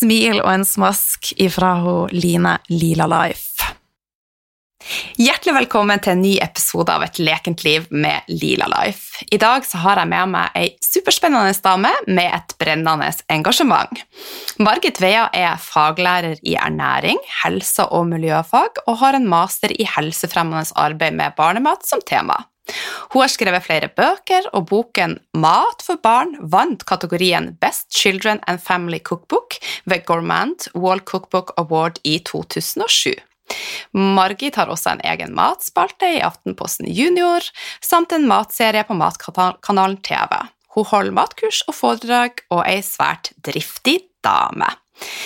smil og en smask ifra Line Lila Life. Hjertelig velkommen til en ny episode av Et lekent liv med Lila Life. I dag har jeg med meg ei superspennende dame med et brennende engasjement. Margit Vea er faglærer i ernæring, helse- og miljøfag og har en master i helsefremmende arbeid med barnemat som tema. Hun har skrevet flere bøker, og boken Mat for barn vant kategorien Best Children and Family Cookbook ved Gourmand Wall Cookbook Award i 2007. Margit har også en egen matspalte i Aftenposten Junior, samt en matserie på Matkanalen TV. Hun holder matkurs og foredrag og er ei svært driftig dame.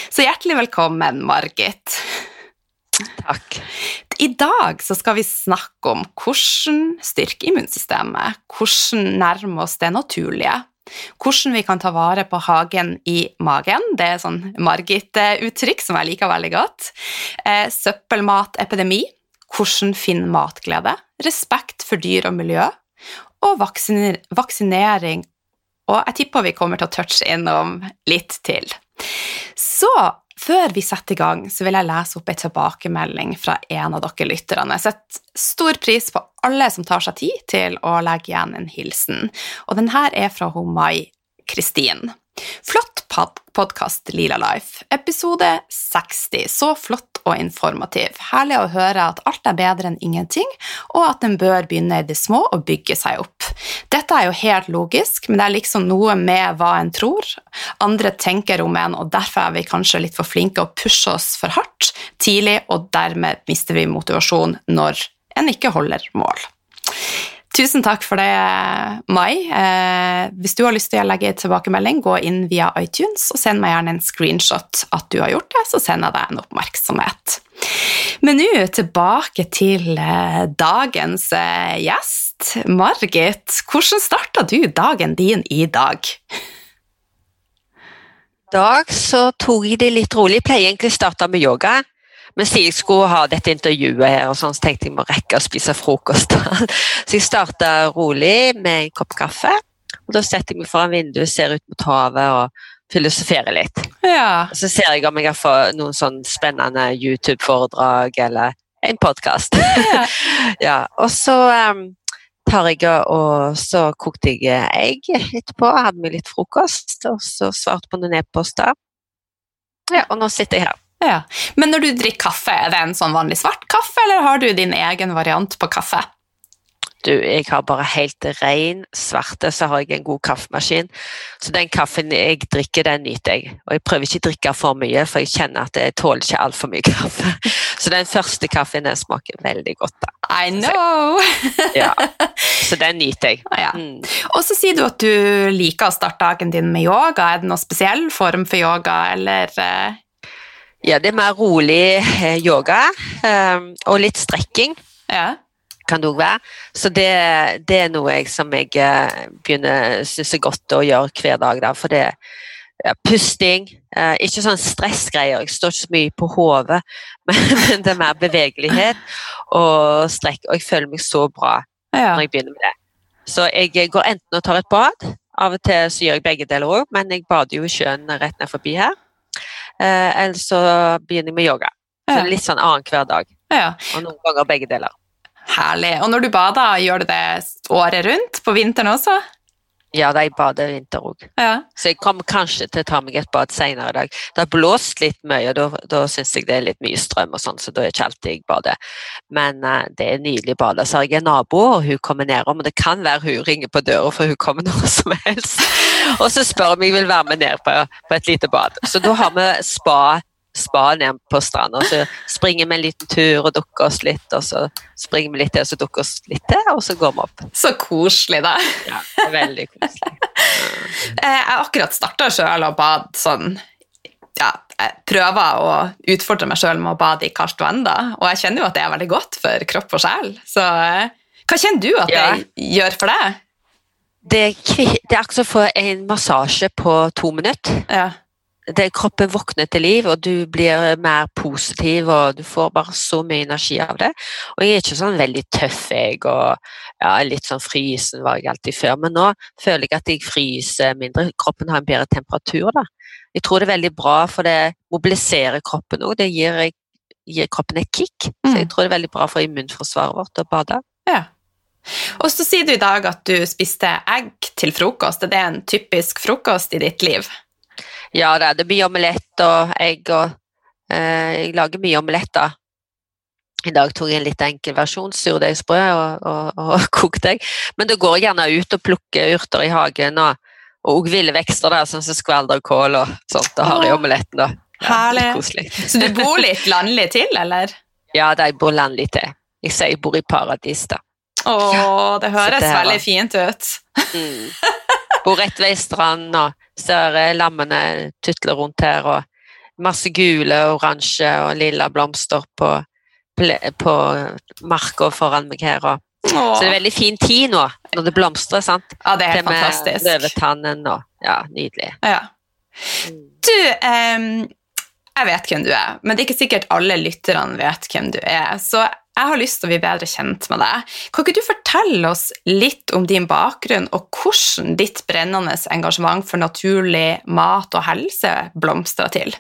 Så hjertelig velkommen, Margit. Takk. I dag så skal vi snakke om hvordan styrke immunsystemet, hvordan nærme oss det naturlige, hvordan vi kan ta vare på hagen i magen, det er sånn Margit-uttrykk som jeg liker veldig godt, eh, søppelmatepidemi, hvordan finne matglede, respekt for dyr og miljø, og vaksiner vaksinering, og jeg tipper vi kommer til å touche innom litt til. Så før vi setter i gang, så vil jeg lese opp en tilbakemelding fra en av dere lytterne. Jeg setter stor pris på alle som tar seg tid til å legge igjen en hilsen. Og denne er fra Mai Kristin. Flott podkast, Lila Life. Episode 60. Så flott og informativ. Herlig å høre at alt er bedre enn ingenting, og at en bør begynne i det små og bygge seg opp. Dette er jo helt logisk, men det er liksom noe med hva en tror, andre tenker om en, og derfor er vi kanskje litt for flinke å pushe oss for hardt tidlig, og dermed mister vi motivasjon når en ikke holder mål. Tusen takk for det, Mai. Eh, hvis du har lyst til å legge tilbakemelding, gå inn via iTunes og send meg gjerne en screenshot at du har gjort det, så sender jeg deg en oppmerksomhet. Men nå tilbake til eh, dagens eh, gjest. Margit, hvordan starta du dagen din i dag? I dag så tok jeg det litt rolig. Jeg pleier egentlig å starte med yoga. Men siden jeg skulle ha dette intervjuet her, og sånn, så tenkte jeg må rekke å spise frokost. så jeg starta rolig med en kopp kaffe. og Da setter jeg meg foran vinduet, ser ut mot havet og filosoferer litt. Ja. Så ser jeg om jeg har fått noen sånn spennende YouTube-foredrag eller en podkast. Ja. ja. Og så um, tar jeg og så kokte jeg egg etterpå, hadde med litt frokost, og så svarte på noen e-poster. Ja, og nå sitter jeg her. Ja. Men når du drikker kaffe, er det en sånn vanlig svart kaffe, eller har du din egen variant på kaffe? Du, jeg har bare helt ren svarte, så har jeg en god kaffemaskin. Så den kaffen jeg drikker, den nyter jeg. Og jeg prøver ikke å drikke for mye, for jeg kjenner at jeg tåler ikke altfor mye kaffe. Så den første kaffen den smaker veldig godt. da. I know! ja, Så den nyter jeg. Ja. Mm. Og så sier du at du liker å starte dagen din med yoga. Er det noen spesiell form for yoga, eller eh, ja, det er mer rolig eh, yoga um, og litt strekking. Ja. Kan det òg være. Så det, det, er noe jeg som jeg uh, begynner synes er godt å gjøre hver dag. Da, for det ja, pusting. Eh, ikke sånn stressgreier, jeg står ikke så mye på hodet, men, men, det er mer bevegelighet og strekk. Og jeg føler meg så bra ja. når jeg begynner med det. Så jeg går enten og tar et bad, Av og til så gjør jeg begge deler òg, men jeg bader jo i sjøen rett ned forbi her. Eh, eller så begynner jeg med yoga. Så det er litt sånn annenhver dag. Ja. Og noen ganger begge deler. Herlig. Og når du bader, gjør du det året rundt? På vinteren også? Ja, de bader vinter òg. Ja. Så jeg kommer kanskje til å ta meg et bad senere i dag. Det har blåst litt mye, og da, da syns jeg det er litt mye strøm, og sånn, så da er ikke alltid jeg bader. Men uh, det er nydelig bad. Så har jeg en nabo, og hun kommer nedom, og det kan være hun ringer på døra, for hun kommer når som helst. Og så spør om jeg vil være med ned på, på et lite bad. Så da har vi spa spa ned på stranda. Så springer vi en liten tur og dukker oss litt, og så springer vi litt til, og så dukker oss litt til, og så går vi opp. Så koselig, da. Ja, veldig koselig. Eh, Jeg har akkurat starta sjøl og bad sånn ja, jeg prøver å utfordre meg sjøl med å bade i kaldt vann, da. Og jeg kjenner jo at det er veldig godt for kropp og sjel. Så eh, hva kjenner du at Ja. gjør for deg? Det det er akkurat som å få en massasje på to minutter. Ja. Det, kroppen våkner til liv, og du blir mer positiv, og du får bare så mye energi av det. Og jeg er ikke sånn veldig tøff, jeg, og ja, litt sånn frysen var jeg alltid før, men nå føler jeg at jeg fryser mindre. Kroppen har en bedre temperatur, da. Jeg tror det er veldig bra, for det mobiliserer kroppen òg. Det gir, gir kroppen et kick. Så jeg Mm. tror det er veldig bra for immunforsvaret vårt å bade. ja. Og så sier du i dag at du spiste egg til frokost. Er det en typisk frokost i ditt liv? Ja da, det mye omelett og egg og eh, Jeg lager mye omelett, da. I dag tok jeg en litt enkel versjon, surdeigsbrød og, og, og kokte egg. Men det går gjerne ut og plukker urter i hagen og, og ville vekster, da, sånn som skvalderkål og sånt. Det har jeg Åh, omeletten, da. herlig. Så du bor litt landlig til, eller? Ja, da jeg bor landlig til. Jeg sier jeg bor i paradis, da. Å, det høres det veldig fint ut. Mm. Bor rett ved strand og ser eh, lammene tutle rundt her, og masse gule, oransje og lilla blomster på, på marka foran meg her. Og. Så det er veldig fin tid nå, når det blomstrer. sant? Ja, det er Det helt med fantastisk. løvetannen og Ja, nydelig. Ja. Mm. Du, em, jeg vet hvem du er, men det er ikke sikkert alle lytterne vet hvem du er. Så jeg har lyst til å bli bedre kjent med deg. Kan ikke du fortelle oss litt om din bakgrunn, og hvordan ditt brennende engasjement for naturlig mat og helse blomstrer til?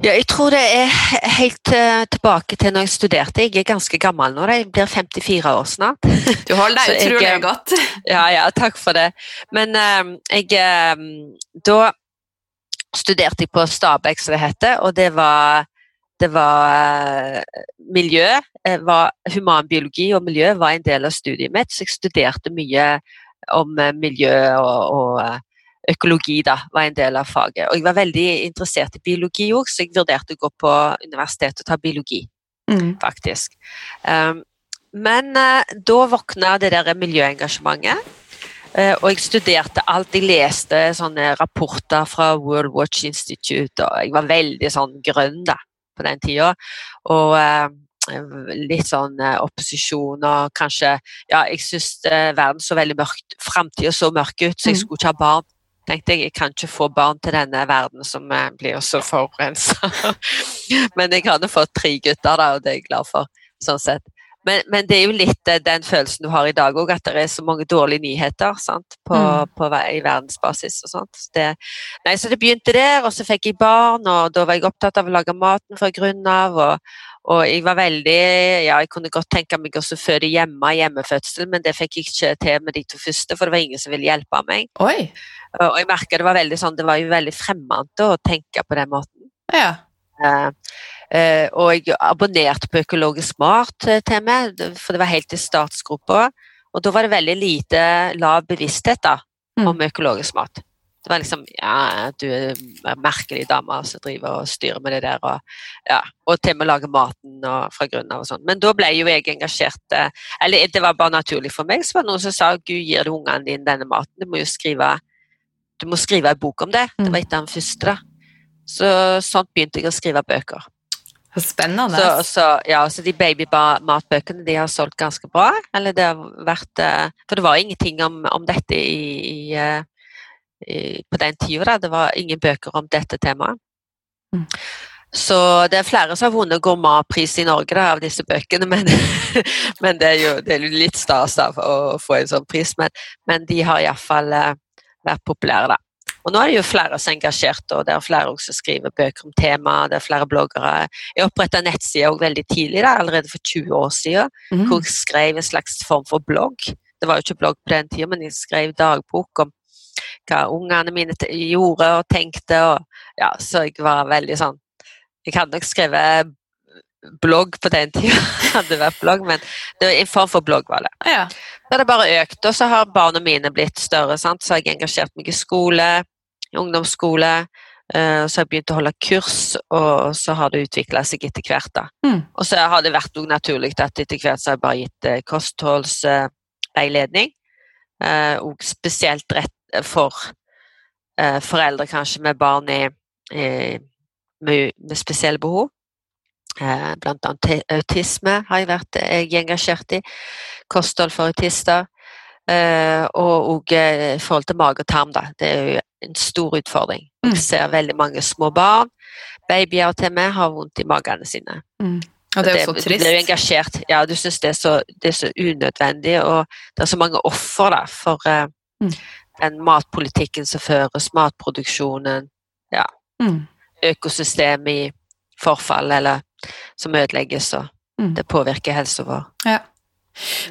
Ja, jeg tror det er helt uh, tilbake til når jeg studerte. Jeg er ganske gammel nå, jeg blir 54 år snart. Du holder deg utrolig godt. Ja, ja, takk for det. Men uh, jeg uh, Da studerte jeg på Stabekk, som det heter, og det var det var eh, miljø, eh, var humanbiologi og miljø var en del av studiet mitt, så jeg studerte mye om eh, miljø og, og økologi da, var en del av faget. Og jeg var veldig interessert i biologi òg, så jeg vurderte å gå på universitetet og ta biologi Mm. faktisk. Um, men uh, da våkna det der miljøengasjementet. Eh, og jeg studerte alt. Jeg leste sånne rapporter fra World Watch Institute, og jeg var veldig sånn grønn da, på den tida. Og eh, litt sånn eh, opposisjon og kanskje Ja, jeg syntes eh, verden så veldig mørkt Framtida så mørk ut, så jeg Mm. skulle ikke ha barn. Tenkte jeg, jeg kan ikke få barn til denne verden som blir så forurensa. Men jeg hadde fått tre gutter, da, og det er jeg glad for. sånn sett. Men, men det er jo litt eh, den følelsen du har i dag òg, at det er så mange dårlige nyheter sant? På, Mm. på, i verdensbasis. og sånt. Så det, nei, så det begynte der, og så fikk jeg barn, og da var jeg opptatt av å lage maten fra grunnen av. og og jeg var veldig Ja, jeg kunne godt tenke meg å føde hjemme, hjemmefødsel, men det fikk jeg ikke til med de to første, for det var ingen som ville hjelpe meg. Oi. Og jeg merket det var veldig sånn, det var jo veldig fremmed å tenke på den måten. Ja. Eh, og jeg abonnerte på Økologisk mat til meg, for det var helt i startsgruppa. Og da var det veldig lite lav bevissthet da, Mm. om økologisk mat. Det var liksom Ja, du er en merkelig dame som driver og styrer med det der, og, ja, og til med lager maten og, fra grunnen av og sånn. Men da ble jo jeg engasjert. eh, Eller det var bare naturlig for meg. Så var det noen som sa Gud gir du ungene dine denne maten, du må jo skrive du må skrive en bok om det. Det var etter den første. da. Så sånn begynte jeg å skrive bøker. Spennende. Så, så, ja, så de babymatbøkene de har solgt ganske bra. Eller det har vært eh, For det var ingenting om, om dette i, i, eh, på den tida. Det var ingen bøker om dette temaet. Mm. Så det er flere som har vunnet gourmetpris i Norge da, av disse bøkene, men, men det, er jo, det er litt stas da, å få en sånn pris. Men, men de har iallfall uh, vært populære, da. Og nå er det jo flere som er engasjert, og det er flere som skriver bøker om temaet. Det er flere bloggere. Jeg oppretta nettside veldig tidlig, da, allerede for 20 år siden, mm. hvor jeg skrev en slags form for blogg. Det var jo ikke blogg på den tida, men jeg skrev dagbok om hva ungene mine gjorde og tenkte. Og, ja, så jeg var veldig sånn Jeg hadde nok skrevet blogg på den tida, hadde vært blogg, men det var en form for blogg var det. Ja. Så har det bare økt, og så har barna mine blitt større. Sant? Så har jeg engasjert meg i skole, ungdomsskole. Uh, så har jeg begynt å holde kurs, og så har det utvikla seg etter hvert. da. Mm. Og så har det vært naturlig at etter hvert så har jeg bare gitt uh, kostholdsveiledning. Uh, og spesielt rett for foreldre kanskje med barn i, med, med, spesielle behov. Blant annet autisme har jeg vært jeg engasjert i. Kosthold for autister. Og, òg i forhold til mage og tarm, da. Det er jo en stor utfordring. Jeg mm. ser veldig mange små barn, babyer til meg, har vondt i magene sine. Mm. Og det er jo så trist. Du blir jo engasjert. Ja, du syns det, det, er så unødvendig, og det er så mange offer for uh, mm. den matpolitikken som føres, matproduksjonen, ja. Mm. Økosystemet i forfall, eller som ødelegges, og mm. det påvirker helsa vår. Ja.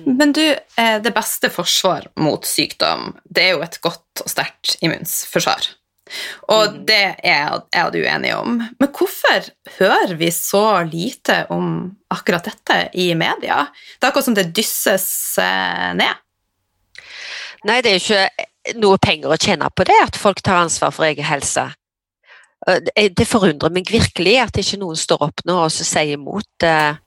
Mm. Men du, eh, det beste forsvar mot sykdom, det er jo et godt og sterkt immunforsvar. Og mm. det er jeg du enig om. Men hvorfor hører vi så lite om akkurat dette i media? Det er akkurat som det dysses eh, ned. Nei, det er ikke noe penger å tjene på det, at folk tar ansvar for egen helse. Det forundrer meg virkelig at ikke noen står opp nå og sier imot eh,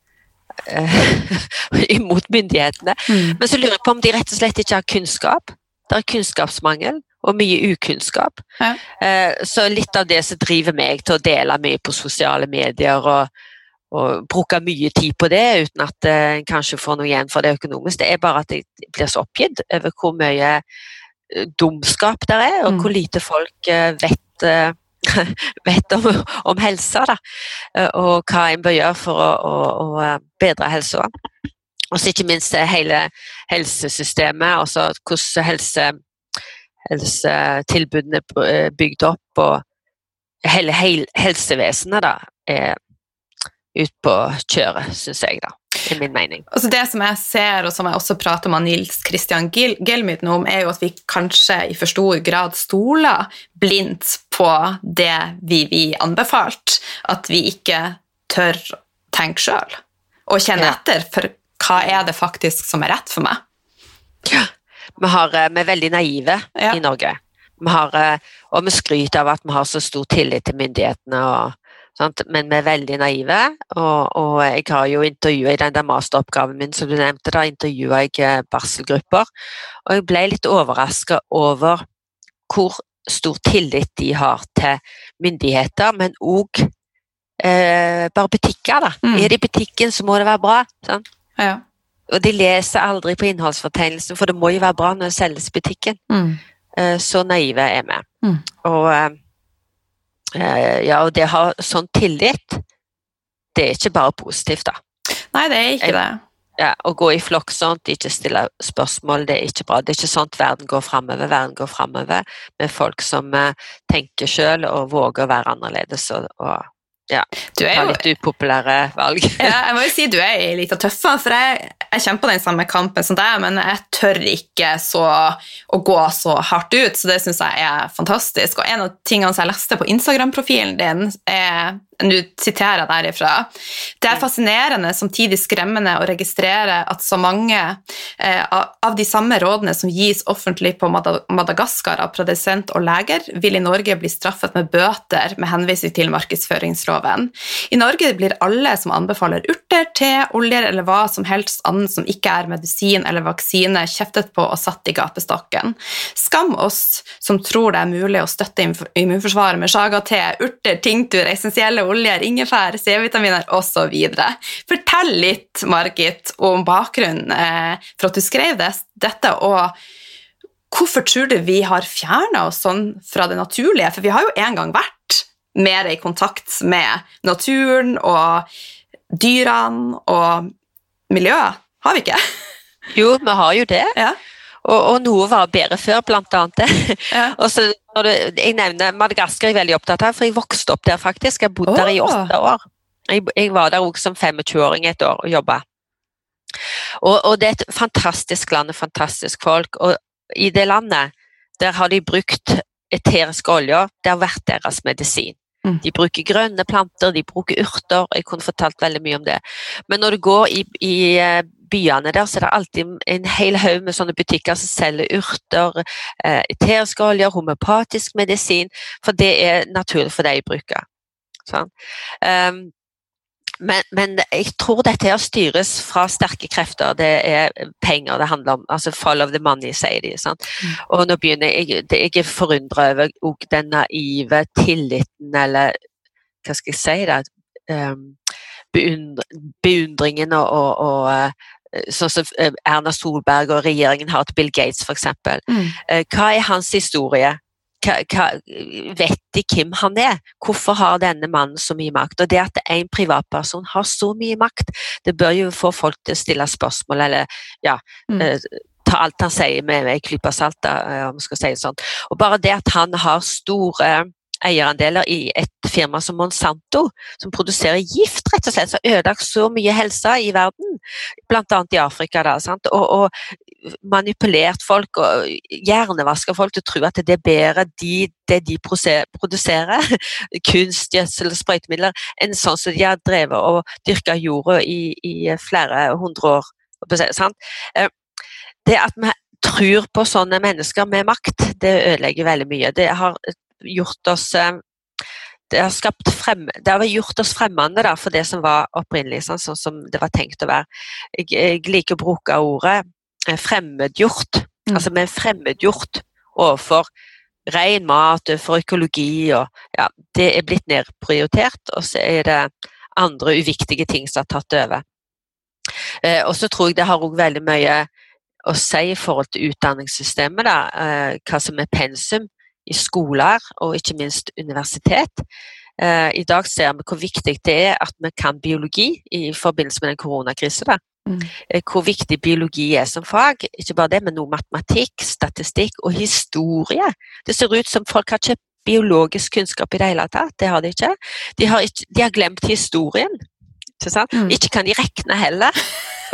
imot myndighetene. Mm. Men så lurer jeg på om de rett og slett ikke har kunnskap. Det er kunnskapsmangel og mye ukunnskap. Ja. Eh, så litt av det som driver meg til å dele mye på sosiale medier og, og bruke mye tid på det uten at en kanskje får noe igjen for det økonomisk, det er bare at jeg blir så oppgitt over hvor mye eh, dumskap det er, og mm. hvor lite folk eh, vet vet om, om helsa, da, eh, og hva en bør gjøre for å, å, å eh, bedre helsa. Og så ikke minst hele helsesystemet, altså hvordan helse, helsetilbudene er bygd opp, og hele, hel, helsevesenet da, er ut på kjøret, syns jeg, da Er min mening. Altså det som jeg ser, og som jeg også prater med Nils Christian Gelmyten om, er jo at vi kanskje i for stor grad stoler blindt på det vi blir anbefalt. At vi ikke tør tenke sjøl og kjenne ja. etter for hva er det faktisk som er rett for meg. Ja. Vi, har, eh, vi er veldig naive ja. i Norge. Vi har, eh, og vi skryter av at vi har så stor tillit til myndighetene. og Sant? Men vi er veldig naive, og, og jeg har jo intervjua i den der masteroppgaven min som du nevnte, da intervjua jeg eh, barselgrupper. Og jeg ble litt overraska over hvor stor tillit de har til myndigheter, men òg eh, bare butikker. da. Mm. Er det i butikken, så må det være bra. Sånn? Ja. Og de leser aldri på innholdsfortegnelsen, for det må jo være bra når det selges i butikken. Mm. Eh, så naive er vi. Mm. Og eh, ja, og det å ha sånn tillit, det er ikke bare positivt, da. Nei, det er ikke det. Ja, Å gå i flokk sånt, ikke stille spørsmål, det er ikke bra. Det er ikke at verden går framover. Verden går framover med folk som eh, tenker sjøl og våger å være annerledes og, og ja, du er jo, litt upopulære valg. ja, jeg må jo si du er ei lita tøffa, for jeg, jeg kjemper den samme kampen som deg, men jeg tør ikke så, å gå så hardt ut, så det syns jeg er fantastisk. Og en av tingene som jeg leste på Instagram-profilen din, er nå siterer jeg derifra. Det er fascinerende, samtidig skremmende å registrere at så mange eh, av de samme rådene som gis offentlig på Madagaskar av produsent og leger, vil i Norge bli straffet med bøter med henvisning til markedsføringsloven. I Norge blir alle som anbefaler urter, te, oljer eller hva som helst annet som ikke er medisin eller vaksine, kjeftet på og satt i gapestokken. Skam oss som tror det er mulig å støtte immunforsvaret med sjaga, te, urter, tingtur, essensielle oljer, ingefær, C-vitaminer osv. Fortell litt, Margit, om bakgrunnen eh, for at du skrev det, dette, og hvorfor tror du vi har fjerna oss sånn fra det naturlige? For vi har jo en gang vært mer i kontakt med naturen og dyrene og miljøet. Har vi ikke? Jo, vi har jo det. Ja. Og, og, noe var bedre før, blant annet. Ja. og så når du, jeg nevner Madagaskar er jeg veldig opptatt av, for jeg vokste opp der faktisk. Jeg bodde der i åtte år. Jeg, jeg var der også som 25-åring et år og jobba. Og, og det er et fantastisk land og fantastisk folk. Og i det landet, der har de brukt eteriske oljer. Det har vært deres medisin. Mm. De bruker grønne planter, de bruker urter. Jeg kunne fortalt veldig mye om det. Men når du går i, i eh, byene der, så er det alltid en hel haug med sånne butikker som selger urter, eh, eteriske oljer, homeopatisk medisin, for det er naturlig for deg å bruke. Sånn. Um, men, men jeg tror dette her styres fra sterke krefter. Det er penger det handler om. altså Fall of the money, sier de. Sant? Mm. Og nå begynner jeg, jeg er forundra over den naive tilliten, eller hva skal jeg si, da, um, beundringen og, og, og eh, sånn som eh, Erna Solberg og regjeringen har til Bill Gates, f.eks. Mm. Eh, Hva er hans historie? Hva, hva, vet de hvem han er? Hvorfor har denne mannen så mye makt? Og det at en privatperson har så mye makt, det bør jo få folk til å stille spørsmål, eller ja, Mm. eh, ta alt han sier med en klype salt, om vi skal si det sånn. Og bare det at han har store eierandeler i et firma som Monsanto, som produserer gift, rett og slett, som har ødelagt så mye helse i verden, bl.a. i Afrika, da? Og, og manipulert folk og hjernevaska folk til å tro at det er bedre de, det de produserer, kunstgjødsel og sprøytemidler, enn sånn som de har drevet og dyrka jorda i, i flere hundre år. Sant? Eh, Det at vi tror på sånne mennesker med makt, det ødelegger veldig mye. Det har gjort oss eh, det har, skapt frem, det har gjort oss fremmede da, for det som var opprinnelig, sånn, sånn som det var tenkt å være. Jeg, jeg liker å bruke ordet eh, fremmedgjort. Mm. Altså vi er fremmedgjort overfor ren mat, for økologi og ja, Det er blitt nedprioritert, og så er det andre uviktige ting som har tatt over. Eh, og så tror jeg det har òg veldig mye å si i forhold til utdanningssystemet, da, eh, hva som er pensum i skoler og ikke minst universitet. Eh, I dag ser vi hvor viktig det er at vi kan biologi i forbindelse med den koronakrisen. da. Mm. Eh, Hvor viktig biologi er som fag. Ikke bare det, men noe matematikk, statistikk og historie. Det ser ut som folk har ikke biologisk kunnskap i det hele tatt. Det har de ikke. De har, ikke, de har glemt historien. Ikke? Mm. ikke kan de regne heller.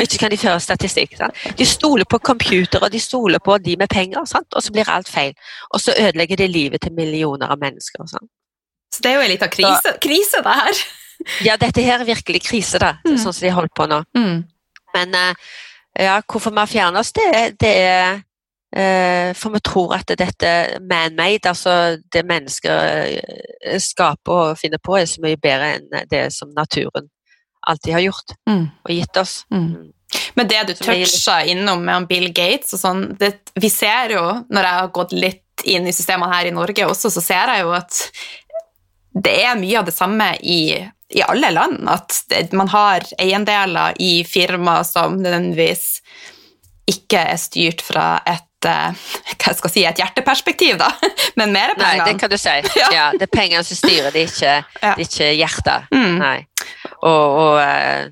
Og ikke kan de føre statistikk. Sant? De stoler på computer og de stoler på de med penger, sant? og så blir alt feil. Og så ødelegger de livet til millioner av mennesker. Sant? Så det er jo en liten krise, krise det her. Ja, dette her er virkelig krise, da, Mm. sånn som de holder på nå. Mm. Men eh, ja, hvorfor vi har fjernet oss, det, det er eh, for vi tror at dette man-made, altså det mennesker eh, skaper og finner på, er så mye bedre enn det som naturen alltid har gjort Mm. og gitt oss. Mm. Men det du toucha innom med Bill Gates og sånn, det, vi ser jo, når jeg har gått litt inn i systemene her i Norge også, så ser jeg jo at det er mye av det samme i, i alle land. At det, man har eiendeler i firma som nødvendigvis ikke er styrt fra et eh, hva skal jeg si, et hjerteperspektiv, da, men mer Nei, det kan du si. Ja. Det er pengene som styrer, det er ikke, Ja. ikke hjertet. Mm. Nei. Og, og, eh,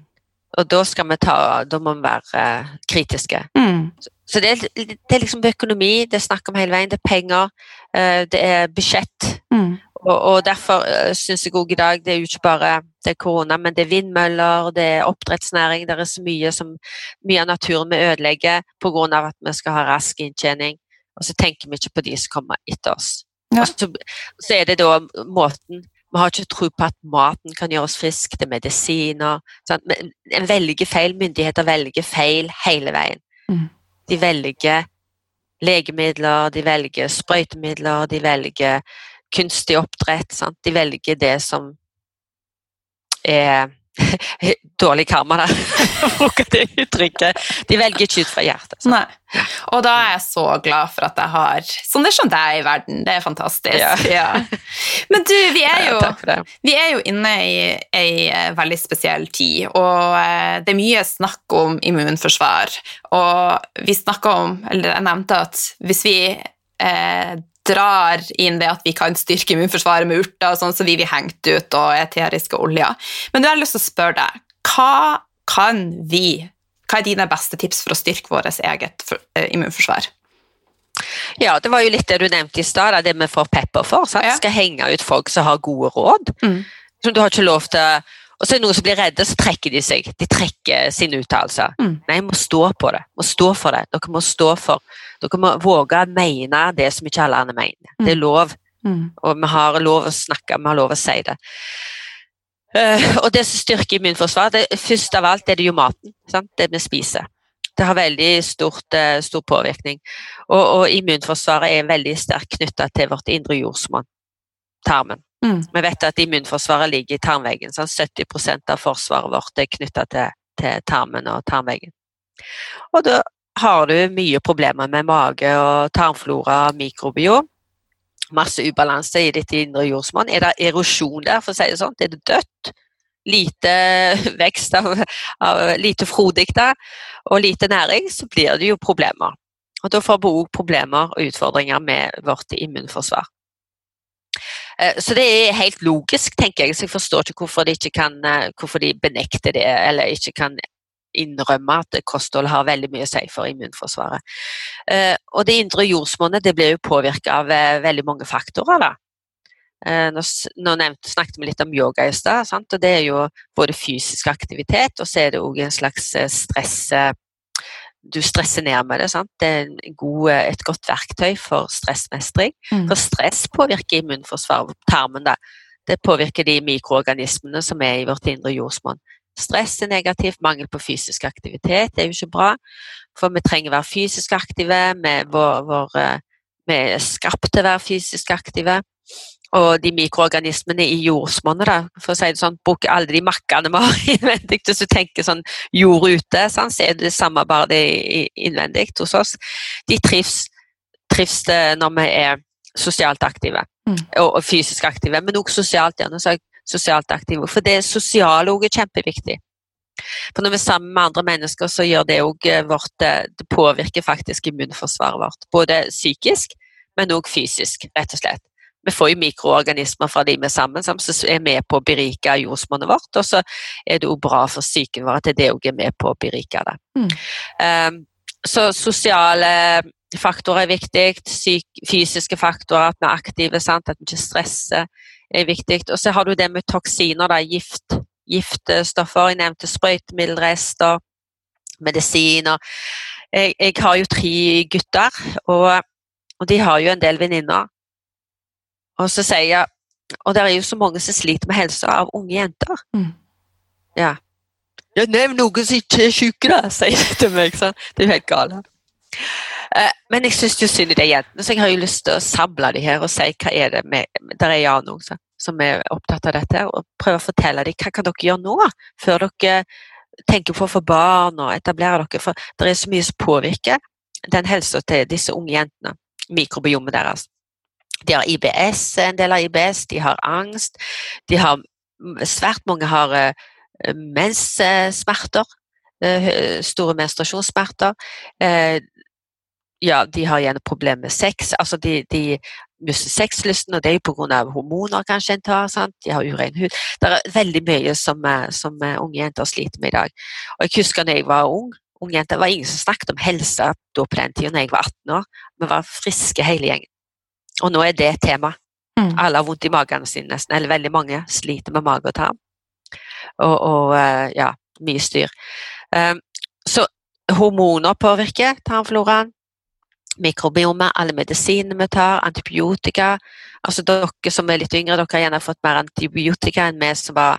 og da skal vi ta Da må vi være eh, kritiske. Mm. Så det er, det er liksom økonomi det er snakk om hele veien. Det er penger, eh, det er budsjett. Mm. Og, og derfor syns jeg òg i dag det er jo ikke bare det er korona, men det er vindmøller, det er oppdrettsnæring. Det er så mye som mye av naturen vi ødelegger pga. at vi skal ha rask inntjening. Og så tenker vi ikke på de som kommer etter oss. Ja. Så, så er det da måten Vi har ikke tro på at maten kan gjøre oss friske, er medisiner. Sant? Men en velger feil. Myndigheter velger feil hele veien. Mm. De velger legemidler, de velger sprøytemidler, de velger kunstig oppdrett. Sant? De velger det som er dårlig karma, da, bruke det uttrykket. De velger ikke ut fra hjertet. Nei. Og da er jeg så glad for at jeg har sånne som deg i verden. Det er fantastisk. Ja. Ja. Men du, vi er jo, vi er jo inne i ei eh, veldig spesiell tid, og eh, det er mye snakk om immunforsvar. Og vi snakka om, eller jeg nevnte at hvis vi eh, drar inn det at vi kan styrke immunforsvaret med urter, og sånn, så vi blir hengt ut, og eteriske oljer. Men nå har jeg lyst til å spørre deg, hva kan vi Hva er dine beste tips for å styrke vårt eget eh, immunforsvar? Ja, det var jo litt det du nevnte i stad, det vi får pepper for. Sant? Ja. Skal henge ut folk som har gode råd. Mm. Du har ikke lov til og så er det noen som blir redde, så trekker de seg. De trekker sine uttalelser. Mm. Nei, må stå på det. Må stå for det. Dere må stå for Dere må våge å mene det som ikke alle andre mener. Mm. Det er lov. Mm. Og vi har lov å snakke, vi har lov å si det. Uh, og det som styrker immunforsvaret, først av alt er det jo maten. Sant? Det vi spiser. Det har veldig stort, uh, stor påvirkning. Og, og, immunforsvaret er veldig sterkt knytta til vårt indre jordsmonn, tarmen. Mm. Vi vet at immunforsvaret ligger i tarmveggen. Sånn 70% av forsvaret vårt er knytta til, til, tarmen og tarmveggen. Og da har du mye problemer med mage og tarmflora og mikrobiom. Masse ubalanse i ditt indre jordsmonn. Er det erosjon der, for å si det sånn? Er det dødt? Lite vekst av, av lite frodig der, og lite næring, så blir det jo problemer. Og Da får vi òg problemer og utfordringer med vårt immunforsvar. Eh, så det er helt logisk, tenker jeg. Så jeg forstår ikke hvorfor de, ikke kan, eh, hvorfor de benekter det, eller ikke kan innrømme at kosthold har veldig mye å si for immunforsvaret. Eh, og det indre jordsmonnet det blir jo påvirka av veldig mange faktorer. da. Nå, snakket vi litt om yoga i stad, og det er jo både fysisk aktivitet og så er det òg en slags stress du stresser ned med det. Sant? Det er god, et godt verktøy for stressmestring. Mm. For stress påvirker immunforsvaret, tarmen. Da. Det påvirker de mikroorganismene som er i vårt indre jordsmonn. Stress er negativt, mangel på fysisk aktivitet er jo ikke bra. For vi trenger å være fysisk aktive. Vi er skapt til å være fysisk aktive og de mikroorganismene i jordsmonnet, for å si det sånn, bruk alle de makkene vi har innvendig. Hvis du tenker sånn jord ute, sånn, så er det det samme, bare det innvendig hos oss. De trives, trives når vi er sosialt aktive, mm. og, og, fysisk aktive, men også sosialt. gjerne, så sosialt aktive, For det sosiale òg er kjempeviktig. For når vi er sammen med andre mennesker, så gjør det òg eh, vårt eh, Det påvirker faktisk immunforsvaret vårt. Både psykisk, men òg fysisk, rett og slett vi får jo mikroorganismer fra de vi er sammen som er med på å berike jordsmonnet vårt. Og så er det jo bra for psyken vår at det òg er med på å berike det. Mm. Um, så sosiale faktorer er viktig. Syk, fysiske faktorer, at vi er aktive, sant? at vi ikke stresser, er viktig. Og så har du det med toksiner, da, gift, giftstoffer. Jeg nevnte sprøytemiddelrester, medisiner. Jeg, jeg, har jo tre gutter, og, og de har jo en del venninner og så sier jeg Og det er jo så mange som sliter med helsa av unge jenter. Mm. Ja. ja Nevn noen som ikke er syke, da, sier de til meg. Sånn. Det er jo helt galt. Eh, men jeg syns jo synd i de jentene, så jeg har jo lyst til å samle de her og si hva er det med Der er Jan òg, som er opptatt av dette, og prøve å fortelle dem hva kan dere gjøre nå, før dere tenker på å få barn og etablere dere. For det er så mye som påvirker den helsa til disse unge jentene. Mikrobiomet deres. De har IBS, en del av IBS, de har angst. De har, svært mange har uh, menssmerter. Uh, store menstruasjonssmerter. Uh, ja, de har gjerne problemer med sex. Altså de, de mister sexlysten, og det er jo pga. hormoner kanskje en tar. Sant? De har urein hud. Det er veldig mye som, som unge jenter sliter med i dag. Og Jeg husker da jeg var ung, ung jente, det var ingen som snakket om helse da på den tiden da jeg var 18 år. Vi var friske hele gjengen. Og nå er det et tema. Mm. Alle har vondt i magen sin nesten, eller veldig mange sliter med mage og tarm. Og, og eh, ja, mye styr. Um, så hormoner påvirker tarmfloraen. Mikrobiomet, alle medisinene vi tar, antibiotika. Altså Dere som er litt yngre, dere har gjerne fått mer antibiotika enn vi som var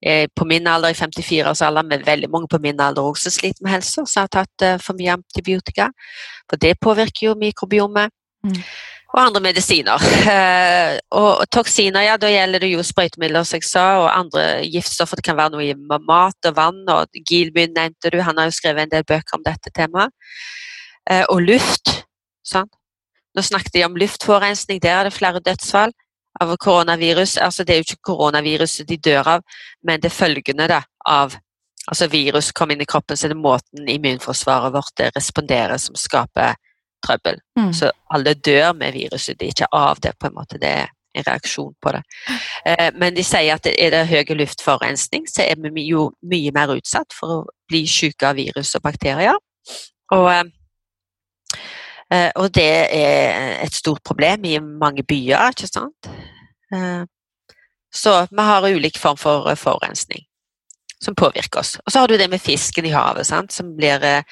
eh, på min alder, i 54 års alder, men veldig mange på min alder også sliter med helse, som har tatt uh, for mye antibiotika. For det påvirker jo mikrobiomet. Mm og andre medisiner. Eh, og toksiner, ja, da gjelder det jo sprøytemidler, som jeg sa, og andre giftstoffer. Det kan være noe i mat og vann, og Gilby nevnte du, han har jo skrevet en del bøker om dette temaet. Eh, og luft. Sånn. Nå snakket de om luftforurensning, der er det flere dødsfall av koronavirus. Altså, det er jo ikke koronaviruset de dør av, men det er følgende da, av altså virus kom inn i kroppen, så er det måten immunforsvaret vårt responderer som skaper trøbbel. Mm. Så alle dør med viruset, de er ikke av det, på en måte. Det er en reaksjon på det. Eh, men de sier at er det høy luftforurensning, så er vi jo mye mer utsatt for å bli syke av virus og bakterier. Og, eh, eh, og det er et stort problem i mange byer, ikke sant. Eh, så vi har ulik form for forurensning som påvirker oss. Og så har du det med fisken i havet, sant? som blir eh,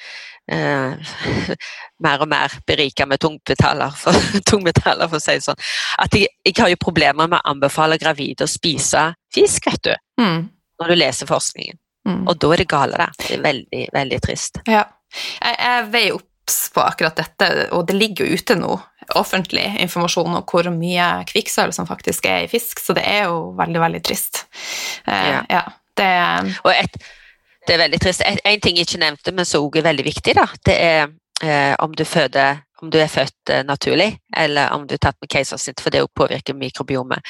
mer og mer berika med tungmetaller, for, tungmetaller, for å si det sånn. At jeg, jeg, har jo problemer med å anbefale gravide å spise fisk, vet du. Mm. Når du leser forskningen. Mm. Og da er det gale, da. Det er veldig, veldig trist. Ja. Jeg, jeg veier obs på akkurat dette, og det ligger jo ute nå offentlig informasjon om hvor mye kvikksølv som faktisk er i fisk, så det er jo veldig, veldig trist. Eh, Ja. ja, det Og et, det er veldig trist. En, ting jeg ikke nevnte, men som også er veldig viktig, da, det er eh, om, du føder, om du er født eh, naturlig, eller om du er tatt med keisersnitt, for det påvirker mikrobiomet.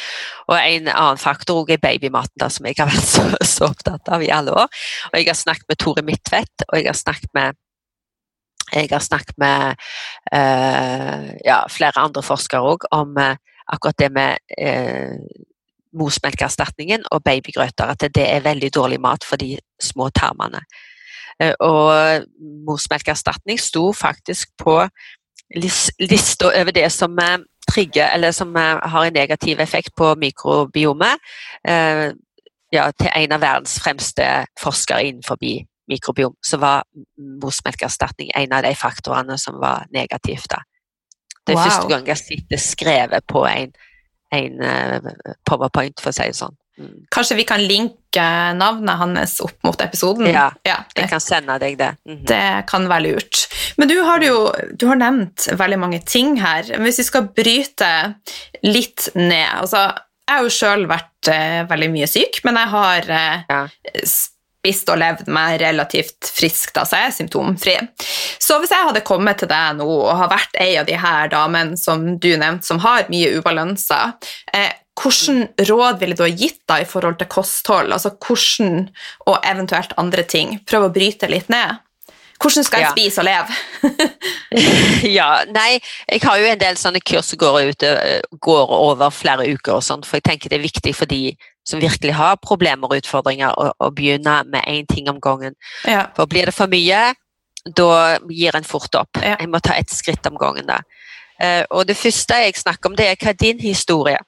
Og en annen faktor er babymaten, da, som jeg har vært så, så opptatt av i alle år. Og jeg har snakket med Tore Midtvedt, og jeg har snakket med jeg har snakket med eh, ja, flere andre forskere òg om eh, akkurat det med eh, morsmelkerstatningen og babygrøter, at det er veldig dårlig mat for de små tarmene. Eh, og morsmelkerstatning sto faktisk på lis- lista over det som eh, trigger, eller som eh, har en negativ effekt på mikrobiomet, ja, til en av verdens fremste forskere innenfor mikrobiom, så var morsmelkerstatning en av de faktorene som var negativt. da. Det er Wow. første gang jeg sitter skrevet på en, en eh, powerpoint, for å si det sånn. Mm. Kanskje vi kan linke navnet hans opp mot episoden? Ja, det, Jeg kan sende deg det. Mhm. det kan være lurt. Men du har jo du har nevnt veldig mange ting her. Men Hvis vi skal bryte litt ned altså, Jeg har jo sjøl vært uh, veldig mye syk, men jeg har uh, Ja. Spist og levd meg relativt frisk, da, så jeg er symptomfri. Så hvis jeg hadde kommet til deg nå og har vært ei av de her damene som du nevnte, som har mye ubalanser, eh, hvordan råd ville du ha gitt da i forhold til kosthold? Altså hvordan, og eventuelt andre ting? Prøv å bryte litt ned. Hvordan skal jeg Ja. spise og leve? ja, nei, jeg har jo en del sånne kurs som går, ut, eh, går over flere uker og sånt, for jeg tenker det er viktig for de som virkelig har problemer og utfordringer, å, å begynne med én ting om gangen. Ja. For blir det for mye, da gir en fort opp. Ja. Jeg må ta ett skritt om gangen da. Eh, og det første jeg snakker om, det er hva er din historie?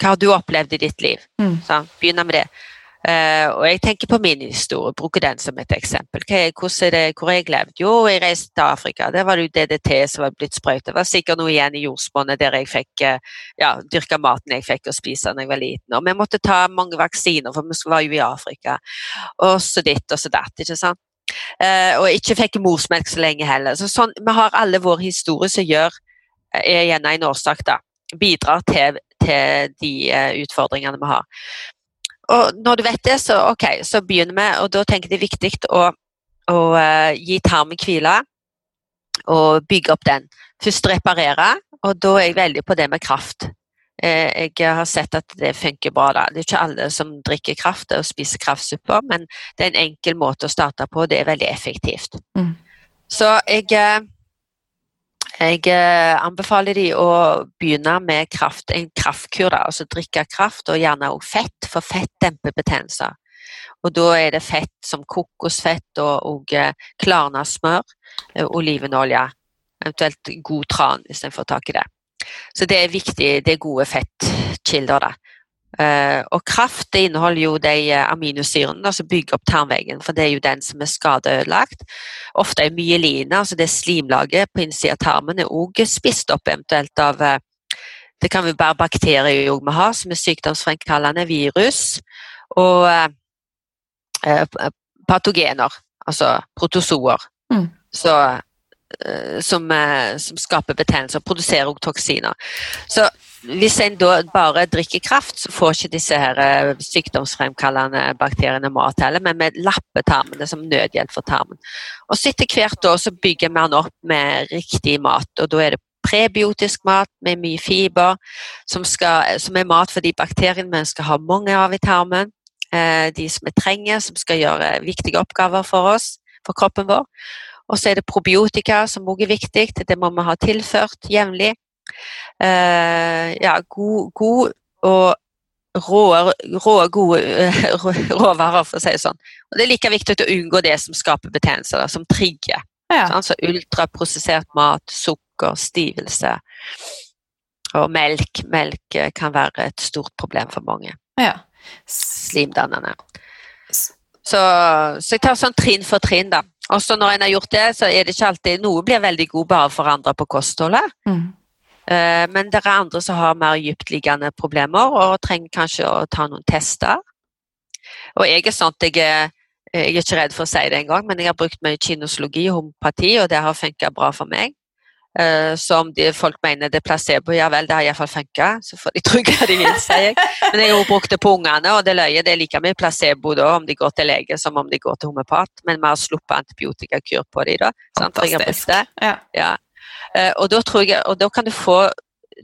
Hva har du opplevd i ditt liv? Mm. Så, begynner med det. Eh, og jeg tenker på min historie, bruker den som et eksempel. Er, er det, hvor jeg levd? Jo, jeg reiste til Afrika. Der var det jo DDT som var blitt sprøyta. Det var sikkert noe igjen i jordsmonnet der jeg fikk eh, ja, dyrka maten jeg fikk å spise da jeg var liten. Og vi måtte ta mange vaksiner, for vi var jo i Afrika. Og så ditt og så datt, ikke sant. Uh, og ikke fikk morsmelk så lenge heller. Så sånn, vi har alle vår historie som gjør, er gjerne en årsak, da. Bidrar til, til de uh, utfordringene vi har. Og når du vet det, så ok, så begynner vi, og da tenker jeg det er viktig å, å uh, gi tarmen hvile og bygge opp den. Først reparere, og da er jeg veldig på det med kraft. Eh, jeg har sett at det funker bra da. Det er ikke alle som drikker kraft og spiser kraftsupper, men det er en enkel måte å starte på, og det er veldig effektivt. Mm. Så jeg, eh, jeg eh, anbefaler de å begynne med kraft, en kraftkur, da, altså drikke kraft og gjerne også fett, for fett demper betennelser. Og da er det fett som kokosfett og, og eh, klarna-smør, eh, olivenolje, eventuelt god tran hvis en får tak i det. Så det er viktig, det er gode fettkilder. da. Eh, og kraft det inneholder jo de eh, aminosyrene som bygger opp tarmveggen, for det er jo den som er skadeødelagt. Ofte er myeline, altså det slimlaget på innsiden av tarmen, er også spist opp eventuelt av eh, Det kan jo være bakterier jo vi har, som er sykdomsfremkallende, virus og patogener, altså protozoer. Mm. Så, som, som skaper betennelser, produserer også toksiner. Så hvis en da bare drikker kraft, så får ikke disse her eh, sykdomsfremkallende bakteriene mat heller, men vi lapper tarmene som nødhjelp for tarmen. Og så etter hvert år så bygger vi den opp med riktig mat, og da er det prebiotisk mat med mye fiber, som, skal, som er mat for de bakteriene vi skal ha mange av i tarmen, eh, de som vi trenger, som skal gjøre viktige oppgaver for oss, for kroppen vår. Og så er det probiotika, som også er viktig. Det må vi ha tilført jevnlig. Uh, ja, god, god og rå, rå gode råvarer, for å si det sånn. Og det er like viktig å unngå det som skaper betennelser, som trigger. Ja. Sånn, så ultraprosessert mat, sukker, stivelse og melk. Melk eh, kan være et stort problem for mange. Ja. Slimdannende. Så, så, jeg tar sånn trinn for trinn, da. Og så når en har gjort det, så er det ikke alltid Noe blir veldig god bare for andre på kostholdet. Mm. Uh, men det er andre som har mer dyptliggende problemer og trenger kanskje å ta noen tester. Og jeg er sånn at jeg er, jeg er ikke redd for å si det engang, men jeg har brukt mye kinosologi og homopati, og det har funka bra for meg. Uh, så om de, folk mener det er placebo, ja vel, det har iallfall funka. Så får de tro hva de vil, sier jeg. Men jeg har brukt det på ungene, og det løye det er like mye placebo da om de går til lege som om de går til homopat. Men vi har sluppet antibiotikakur på dem da. Sant? Fantastisk. Ja. Ja. Uh, og, da jeg, og da kan du få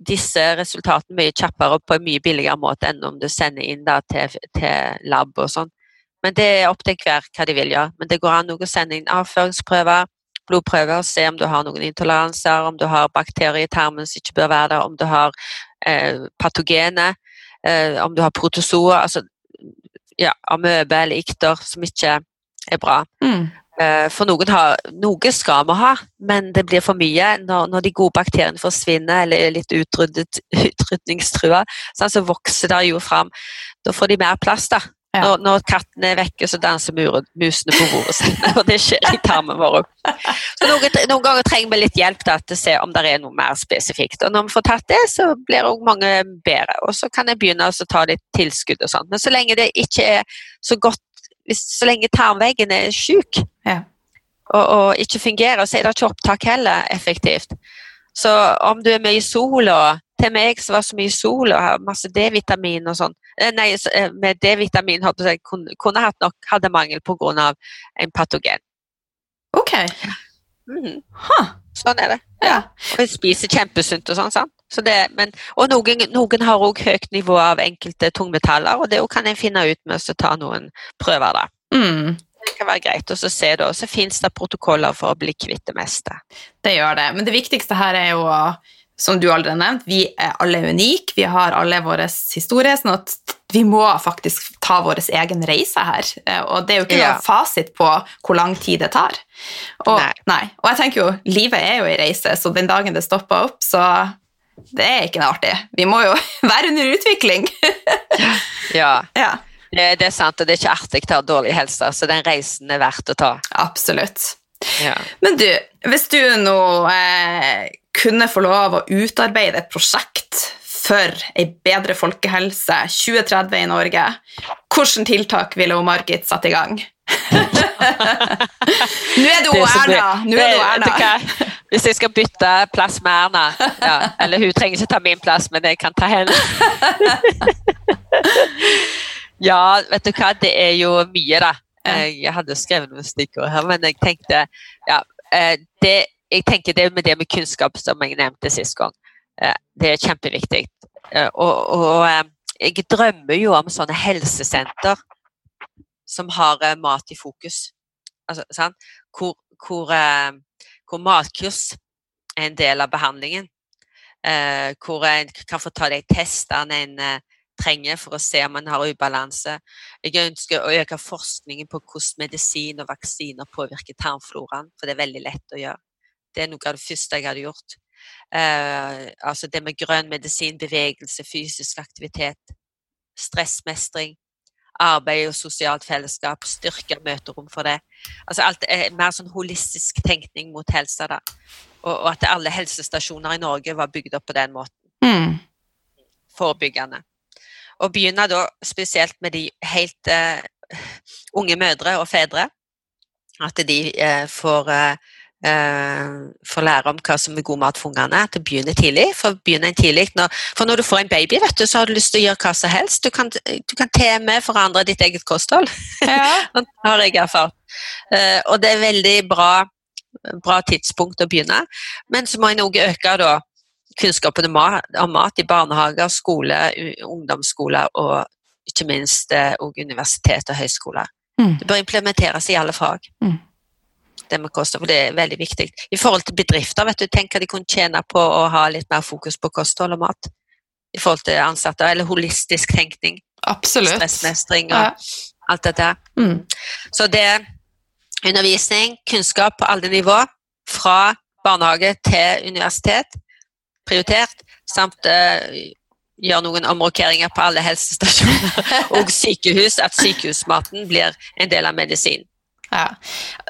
disse resultatene mye kjappere og på en mye billigere måte enn om du sender inn til, til lab og sånn. Men det er opp til hver hva de vil gjøre. Men det går an å sende inn avføringsprøver blodprøver, se om du har noen intoleranser, om du har bakterier i tarmen som ikke bør være der, om du har eh, patogene, eh, om du har protozoer, altså ja, amøbe eller ikter som ikke er bra. Mm. Eh, for noen har, noe skal vi ha, men det blir for mye når, når de gode bakteriene forsvinner eller er litt utryddet, utrydningstrua. Sånn, så vokser det jo fram. Da får de mer plass, da. Ja. Når, når kattene er vekke, så danser musene på bordet sitt. Og det skjer i tarmen vår òg. Noen, noen, ganger trenger vi litt hjelp da, til å se om det er noe mer spesifikt. Og når vi får tatt det, så blir òg mange bedre. Og så kan jeg begynne å ta litt tilskudd og sånn. Men så lenge det ikke er så godt Så lenge tarmveggen er sjuk ja. og, og, ikke fungerer, så er det ikke opptak heller effektivt. Så om du er mye i sol og til meg som var så mye sol og har masse D-vitamin og sånn eh, Nei, eh, med D-vitamin hadde jeg kunne, kunne hatt nok, hadde mangel pga. en patogen. Ok. Mm. Huh. Sånn er det. Ja. Og jeg spiser kjempesunt og sånn. sant? Så det, men, og noen, noen har òg høyt nivå av enkelte tungmetaller, og det kan en finne ut med å ta noen prøver. da. Mm. Det kan være greit å se da, så fins det protokoller for å bli kvitt det meste. Det gjør det, men det viktigste her er jo som du allerede har nevnt, vi er alle unike, vi har alle vår historie, sånn at vi må faktisk ta vår egen reise her. Og det er jo ikke ja. noe fasit på hvor lang tid det tar. Og, nei. Nei. og jeg tenker jo, livet er jo ei reise, så den dagen det stopper opp, så det er ikke noe artig. Vi må jo være under utvikling. ja. ja. Det, det, er sant, og det er ikke artig å ha dårlig helse, så den reisen er verdt å ta. Absolutt. Ja. Men du, hvis du nå eh, kunne få lov å utarbeide et prosjekt for ei bedre folkehelse 2030 i Norge, hvilke tiltak ville Margit satt i gang? Nå er det jo Erna! Nå er det Erna. Hvis jeg skal bytte plass med Erna ja, Eller hun trenger ikke ta min plass, men jeg kan ta henne. ja, vet du hva, det er jo mye, da. Jeg hadde skrevet noen stikkord her, men jeg tenkte ja, eh, det, jeg tenker det med det med kunnskap, som jeg nevnte sist gang, eh, det er kjempeviktig. Eh, og, og jeg drømmer jo om sånne helsesenter som har mat i fokus. Altså, hvor, hvor, hvor, matkurs er en del av behandlingen. hvor en kan få ta de testene en trenger for å se om man har ubalanse. Jeg ønsker å øke forskningen på hvordan medisin og vaksiner påvirker tarmfloraen, for det er veldig lett å gjøre. Det er noe av det første jeg hadde gjort. Uh, altså det med grønn medisin, bevegelse, fysisk aktivitet, stressmestring, arbeid og sosialt fellesskap, styrke møterom for det. Altså alt er mer sånn holistisk tenkning mot helsa, da. Og, og at alle helsestasjoner i Norge var bygd opp på den måten. Mm. Forebyggende. Og begynne da spesielt med de helt uh, unge mødre og fedre. At de uh, får, uh, får, lære om hva som er god mat for ungene. At det begynner tidlig. For, begynner tidlig. Når, for når du får en baby, vet du, så har du lyst til å gjøre hva som helst. Du kan, du kan til og med forandre ditt eget kosthold. Ja. det har jeg erfart. og det er veldig bra, bra tidspunkt å begynne. Men så må en òg øke da kunnskapen om mat i barnehager, skole, ungdomsskoler og ikke minst eh, og universitet og høyskoler. Mm. Det bør implementeres i alle fag. Mm. det med kosthold, for det er veldig viktig. I forhold til bedrifter, vet du, tenk hva de kunne tjene på å ha litt mer fokus på kosthold og mat. I forhold til ansatte, eller holistisk tenkning. Absolutt. Stressmestring og Ja. alt dette. Mm. Så det er undervisning, kunnskap på alle nivå, fra barnehage til universitet, prioritert, samt eh, gjøre noen omrokeringer på alle helsestasjoner og sykehus, at sykehusmaten blir en del av medisin. Ja.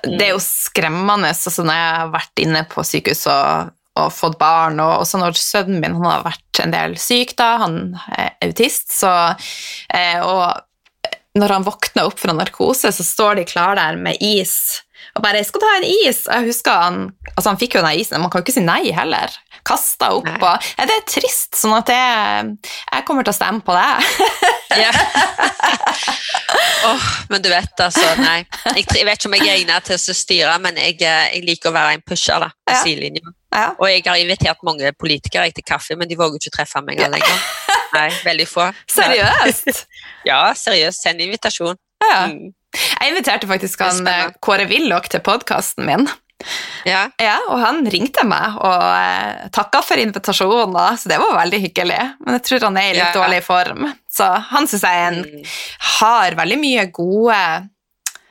Det er jo skremmende altså når jeg har vært inne på sykehus og, og fått barn, og også når sønnen min han har vært en del syk, da, han er autist, så eh, Og når han våkner opp fra narkose, så står de klar der med is. Og bare 'Skal du ha en is?' Og Jeg husker han altså han fikk jo den isen, man kan jo ikke si nei heller. Kasta opp Nei. og ja, Det er trist, sånn at jeg, jeg kommer til å stemme på det. Ja. oh, men du vet altså, nei. Jeg, jeg vet ikke om jeg er egnet til å styre, men jeg, eh, jeg liker å være en pusher da, på Ja. sidelinjen. Ja. Og jeg har invitert mange politikere til kaffe, men de våger ikke treffe meg lenger. Nei, veldig få. Seriøst? Ja, seriøst. Send invitasjon. Ja. Mm. Jeg inviterte faktisk han eh, Kåre Willoch til podkasten min. Ja. Ja, og han ringte meg og eh, takka for invitasjonen, så det var veldig hyggelig. Men jeg tror han er i litt Ja. dårlig form. Så han syns jeg en, Mm. har veldig mye gode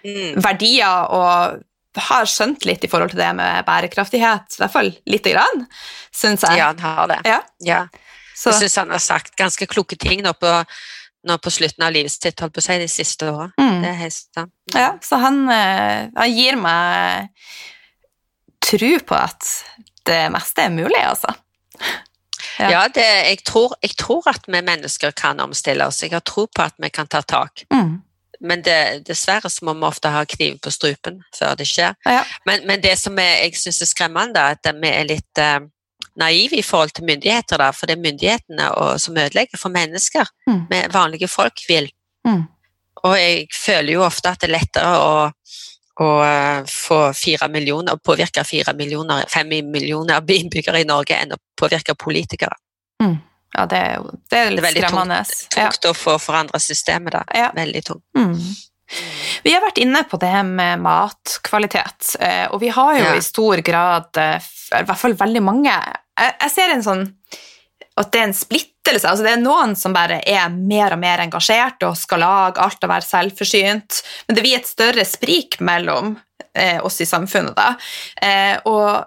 Mm. verdier og har skjønt litt i forhold til det med bærekraftighet. I hvert fall lite grann, syns jeg. Ja, han har det. Ja. Ja. Så, Jeg syns han har sagt ganske kloke ting nå på, nå på slutten av livet sitt, holdt på å si, de siste åra. mm. Det er helt sant. ja, så han, eh, han gir meg tro på at det meste er mulig, altså. Ja. Ja, det, jeg, tror, jeg tror at vi mennesker kan omstille oss. Jeg har tro på at vi kan ta tak. Mm. Men det, dessverre så må vi ofte ha kniven på strupen før det skjer. Ja. Men, men det som er, jeg syns er skremmende, er at vi er litt eh, naive i forhold til myndigheter. Da, for det er myndighetene som ødelegger for mennesker. Mm. Med vanlige folk vil. Mm. Og jeg føler jo ofte at det er lettere å, å eh, få fire millioner, å påvirke fire millioner, fem millioner innbyggere i Norge enn å påvirke politikere. Ja, det er det er Det er veldig skremmende. Ja. Tungt å få forandre systemet da. Ja. Veldig tungt. Mm. Vi har vært inne på det med matkvalitet, eh, og vi har jo Ja. i stor grad, eh, i hvert fall veldig mange Jeg, jeg ser en sånn at det er en splittelse. altså Det er noen som bare er mer og mer engasjert og skal lage alt og være selvforsynt, men det blir et større sprik mellom eh, oss i samfunnet. da. Eh, og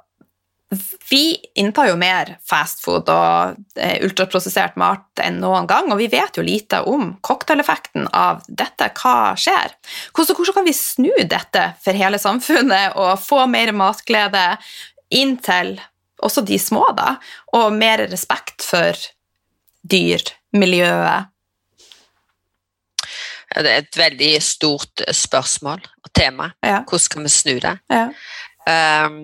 vi inntar jo mer fastfood og eh, ultraprosessert mat enn noen gang, og vi vet jo lite om cocktaileffekten av dette. Hva skjer? Hvordan, hvordan kan vi snu dette for hele samfunnet og få mer matglede inn til også de små, da, og mer respekt for dyr, miljøet? Det er et veldig stort spørsmål og tema. Ja. Hvordan skal vi snu det? Ja. Um,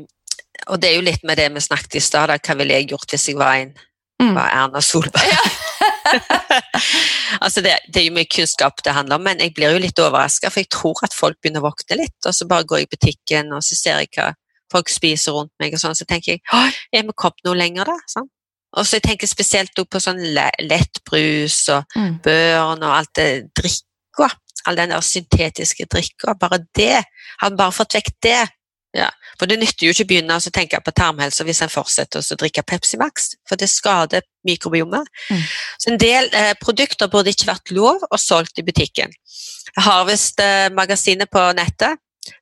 og det er jo litt med det vi snakket i stad, hva ville jeg gjort hvis jeg var en Mm. var Erna Solberg? altså det, det er jo mye kunnskap det handler om, men jeg blir jo litt overraska, for jeg tror at folk begynner å våkne litt. Og så bare går jeg i butikken og så ser jeg hva folk spiser rundt meg, og sånn, så tenker jeg «Åh, er vi kommet noe lenger, da? Sånn. Og så jeg tenker jeg spesielt på sånn lettbrus og Mm. børn og alt det drikka. All den der syntetiske drikka. Bare det. Hadde bare fått vekk det. Ja. For det nytter jo ikke å begynne å tenke på tarmhelse hvis en fortsetter å drikke Pepsi Max, for det skader mikrobiomet. Mm. Så en del eh, produkter burde ikke vært lov og solgt i butikken. Harvest-magasinet på nettet,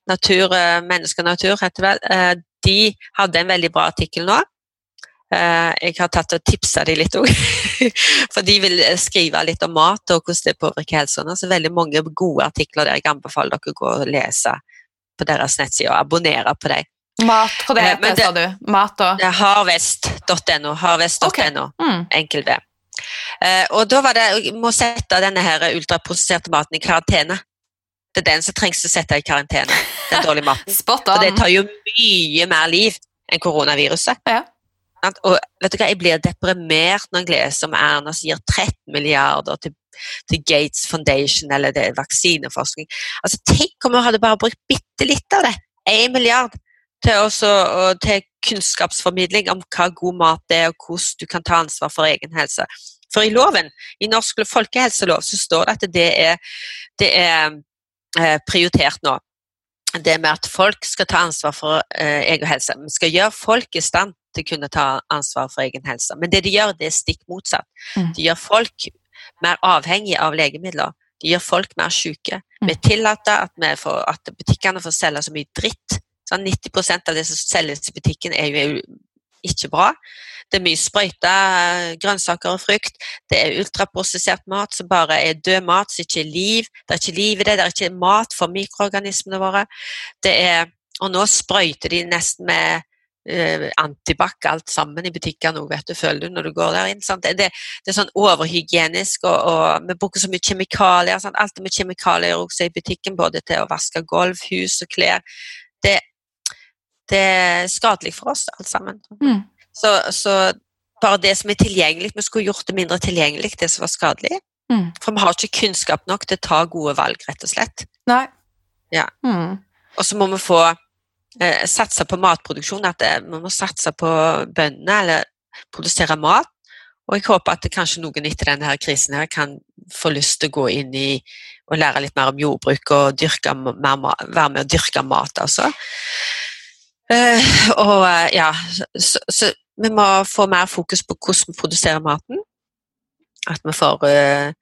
Natur, eh, Menneske og natur heter det vel, eh, de hadde en veldig bra artikkel nå. Eh, jeg har tatt og tipsa de litt òg, for de vil skrive litt om mat og hvordan det påvirker helsen. Så veldig mange gode artikler der jeg anbefaler dere å gå og lese på deres nettside og abonnere på dem. Mat, hva det heter, det- sa du? Mat og Det Harvest.no. Harvest.no. mm. Enkel. Eh, og da var det jeg må sette denne her ultraprosesserte maten i karantene. Det er den som trengs å sette i karantene. Den dårlige maten. For det tar jo mye mer liv enn koronaviruset. Ja. Og vet du hva, jeg blir deprimert når jeg leser om Erna som gir 13 milliarder til, til Gates Foundation eller det er vaksineforskning. Altså, tenk om vi hadde bare brukt bitte litt av det, Én milliard, til, også, og til kunnskapsformidling om hva god mat er, og hvordan du kan ta ansvar for egen helse. For i loven, i norsk folkehelselov, så står det at det er, det er prioritert nå. det med at folk skal ta ansvar for eh, egen helse. Vi skal gjøre folk i stand til å kunne ta ansvar for egen helse. Men det de gjør, det er stikk motsatt. Mm. De gjør folk mer avhengige av legemidler. De gjør folk mer syke. Mm. Vi tillater at, vi får, at butikkene får selge så mye dritt. Sånn 90% av det som selges i butikken, er jo ikke bra. Det er mye sprøyta grønnsaker og frukt. Det er ultraprosessert mat som bare er død mat, som ikke er liv. Det er ikke liv i det, det er ikke mat for mikroorganismene våre. Er, og nå sprøyter de nesten med uh, antibac alt sammen i butikkene òg, vet du, føler du når du går der inn. Det, det, er sånn overhygienisk, og, og, vi bruker så mye kjemikalier. Sant? Alt er med kjemikalier også i butikken, både til å vaske gulv, hus og klær. Det, det er skadelig for oss, alt sammen. Mm. Så, så, bare det som er tilgjengelig Vi skulle gjort det mindre tilgjengelig, det som var skadelig. Mm. For vi har ikke kunnskap nok til å ta gode valg, rett og slett. Nei. Ja. Mm. Og så må vi få eh, satse på matproduksjon, at det, vi må satse på bøndene, eller produsere mat. Og jeg håper at det kanskje noen etter denne her krisen her kan få lyst til å gå inn i og lære litt mer om jordbruk og dyrke mer, være med å dyrke mat, altså. Uh, og uh, ja, så, så, vi må få mer fokus på hvordan vi produserer maten. At vi får uh,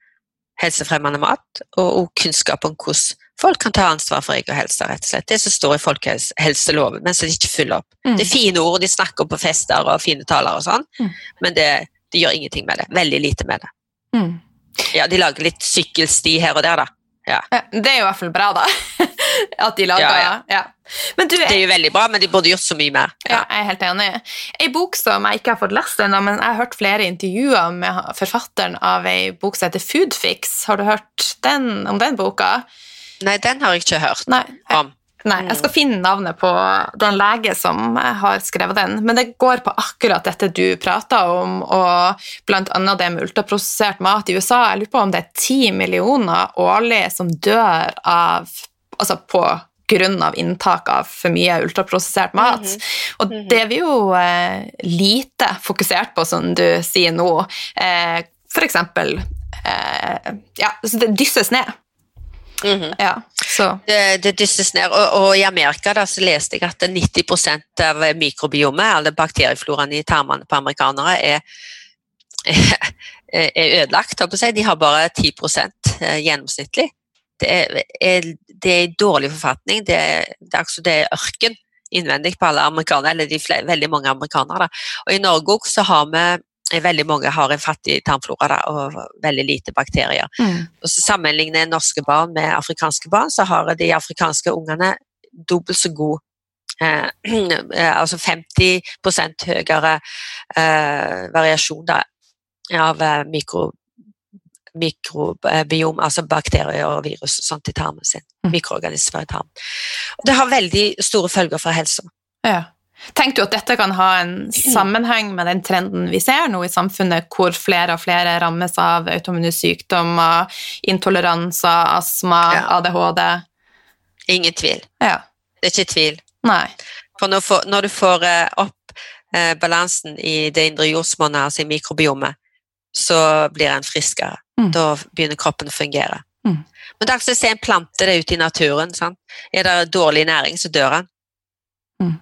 helsefremmende mat, og, og, kunnskap om hvordan folk kan ta ansvar for egen helse. rett og slett. Det som står i folkehelseloven, men som de ikke følger opp. Mm. Det er fine ord, de snakker på fester og fine taler og sånn, Mm. men det, de gjør ingenting med det. Veldig lite med det. Mm. Ja, de lager litt sykkelsti her og der, da. Ja, det er jo i hvert fall bra, da. At de lager Ja, ja, du, Det er jo veldig bra, men de burde gjort så mye mer. Ja, jeg er helt enig. Ei bok som jeg ikke har fått lest ennå, men jeg har hørt flere intervjuer med forfatteren av ei bok som heter Foodfix. Har du hørt den, om den boka? Nei, den har jeg ikke hørt Nei, jeg, om. nei, jeg skal finne navnet på den lege som har skrevet den, men det går på akkurat dette du prater om, og annet det med ultraprosessert mat i USA. Jeg lurer på om det er ti millioner årlig som dør av Altså på av inntak av for mye ultraprosessert mat. Og det er vi jo eh, lite fokusert på, som du sier nå. Eh, for eksempel eh, Ja, så det dysses ned. Mhm. Ja, så Det, det dysses ned. Og, og i Amerika da, så leste jeg at 90% av mikrobiomet, eller bakteriefloraene i tarmene på amerikanere, er, er ødelagt. å si. De har bare 10% gjennomsnittlig. Det er, er, det er i dårlig forfatning. Det er, det er, altså, det er ørken innvendig på alle amerikanere, eller de flere, veldig mange amerikanere. Da. Og i Norge også så har vi Veldig mange har en fattig tarmflora da, og veldig lite bakterier. mm. Og så Sammenligner norske barn med afrikanske barn, så har de afrikanske ungene dobbelt så god eh, eh, Altså 50 høyere eh, variasjon da, av eh, mikro, mikrobiom, altså bakterier og virus sånt i tarmen sin. Mm. Mikroorganismer i tarmen. Det har veldig store følger for helsa. Ja. Tenker du at dette kan ha en sammenheng med den trenden vi ser nå i samfunnet, hvor flere og flere rammes av autoimmune sykdommer, intoleranser, astma, Ja. ADHD? Ingen tvil. Ja. Det er ikke tvil. Nei. For når, for, når du får eh, opp eh, balansen i det indre jordsmonnet, altså i mikrobiomet, så blir en friskere. Mm. Da begynner kroppen å fungere. Mm. Men det er akkurat å se en plante det ute i naturen. Sant? Er det dårlig næring, så dør den. Mm.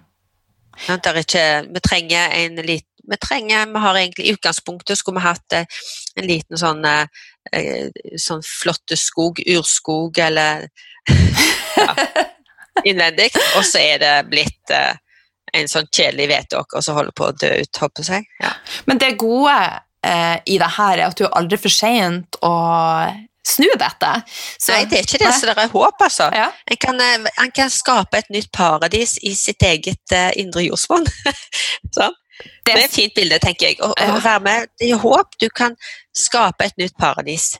Ikke, vi trenger en liten vi trenger, vi har egentlig I utgangspunktet skulle vi hatt eh, en liten sånn, eh, sånn flotte skog, urskog eller ja, innvendig, og så er det blitt eh, en sånn kjedelig hveteåker som holder på å dø ut, håper jeg. Ja. Men det gode eh, i det her er at du er aldri for sent å snu dette. Så, Nei, det er ikke det, så det er håp, altså. Ja. En kan, eh, en kan skape et nytt paradis i sitt eget uh, indre jordsmonn. sånn. Det er et fint bilde, tenker jeg. Å, Ja. å være med, det er håp. Du kan skape et nytt paradis.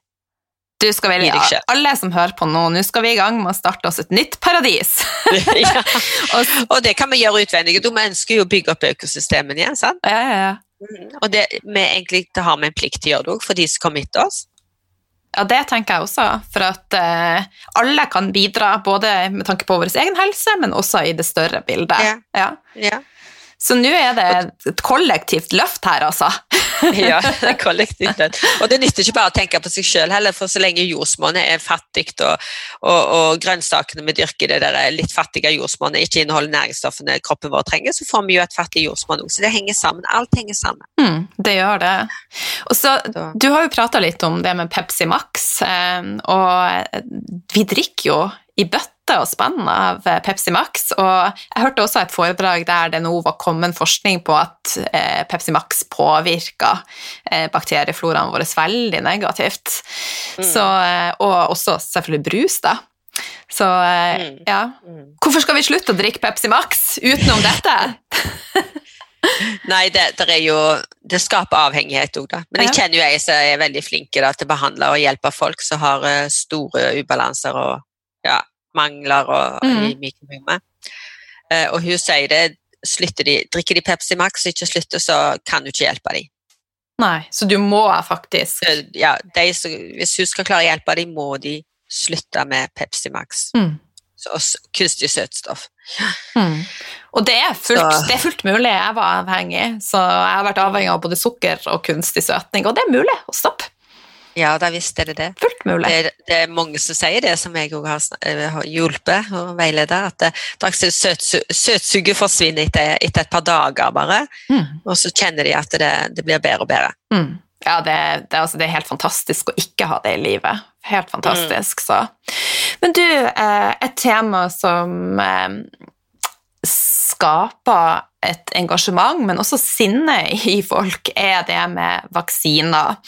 Du skal vel, ja, alle som hører på nå, nå skal vi i gang med å starte oss et nytt paradis. ja. Og, Og det kan vi gjøre utvendig. Du vi ønsker jo å bygge opp økosystemet igjen. sant? ja, ja, ja. Mhm. Og det, vi egentlig det har vi en plikt til å gjøre det òg, for de som kommer etter oss. Ja, det tenker jeg også, for at uh, alle kan bidra, både med tanke på vår egen helse, men også i det større bildet. Ja. Ja. Ja. Så nå er det et kollektivt løft her, altså. ja, det er kollektivt løft. Og det nytter ikke bare å tenke på seg sjøl heller, for så lenge jordsmonnet er fattig og, og, og, grønnsakene vi dyrker det der litt fattige jordsmonnet ikke inneholder næringsstoffene kroppen vår trenger, så får vi jo et fattig jordsmonn òg. Så det henger sammen. Alt henger sammen. Mm, det gjør det. Og så, Du har jo prata litt om det med Pepsi Max, eh, og vi drikker jo i bøtter og spenn av eh, Pepsi Max. Og jeg hørte også et foredrag der det nå var kommet forskning på at eh, Pepsi Max påvirker eh, bakteriefloraen vår veldig negativt. Mm. Så, og også selvfølgelig brus, da. Så mm. ja. Mm. Hvorfor skal vi slutte å drikke Pepsi Max utenom dette? Nei, det, det, er jo Det skaper avhengighet òg, da. Men jeg kjenner jo ei som er veldig flinke da, til å behandle og hjelpe folk som har store ubalanser og ja, mangler og, mm. i mikrobiomet. Uh, og hun sier det, de, drikker de Pepsi Max og ikke slutter, så kan du ikke hjelpe dem. Nei, så du må faktisk uh, Ja, de, så, hvis hun skal klare å hjelpe dem, må de slutte med Pepsi Max. Mm. Så, og kunstig søtstoff. Mm. Og det er, fullt, det er, fullt, mulig. Jeg var avhengig, så jeg har vært avhengig av både sukker og kunstig søtning, og det er mulig å stoppe. Ja, da visst er det det. Fullt mulig. Det, det, er mange som sier det, som jeg òg har, eh, har, hjulpet og veileder, at det, søt, søtsuget forsvinner etter, etter, et par dager bare, mm. og så kjenner de at det, det blir bedre og bedre. Mm. Ja, det, altså, det, er helt fantastisk å ikke ha det i livet. Helt fantastisk, mm. så. Men du, eh, et tema som eh, skaper et engasjement, men også sinne i folk, er det med vaksiner.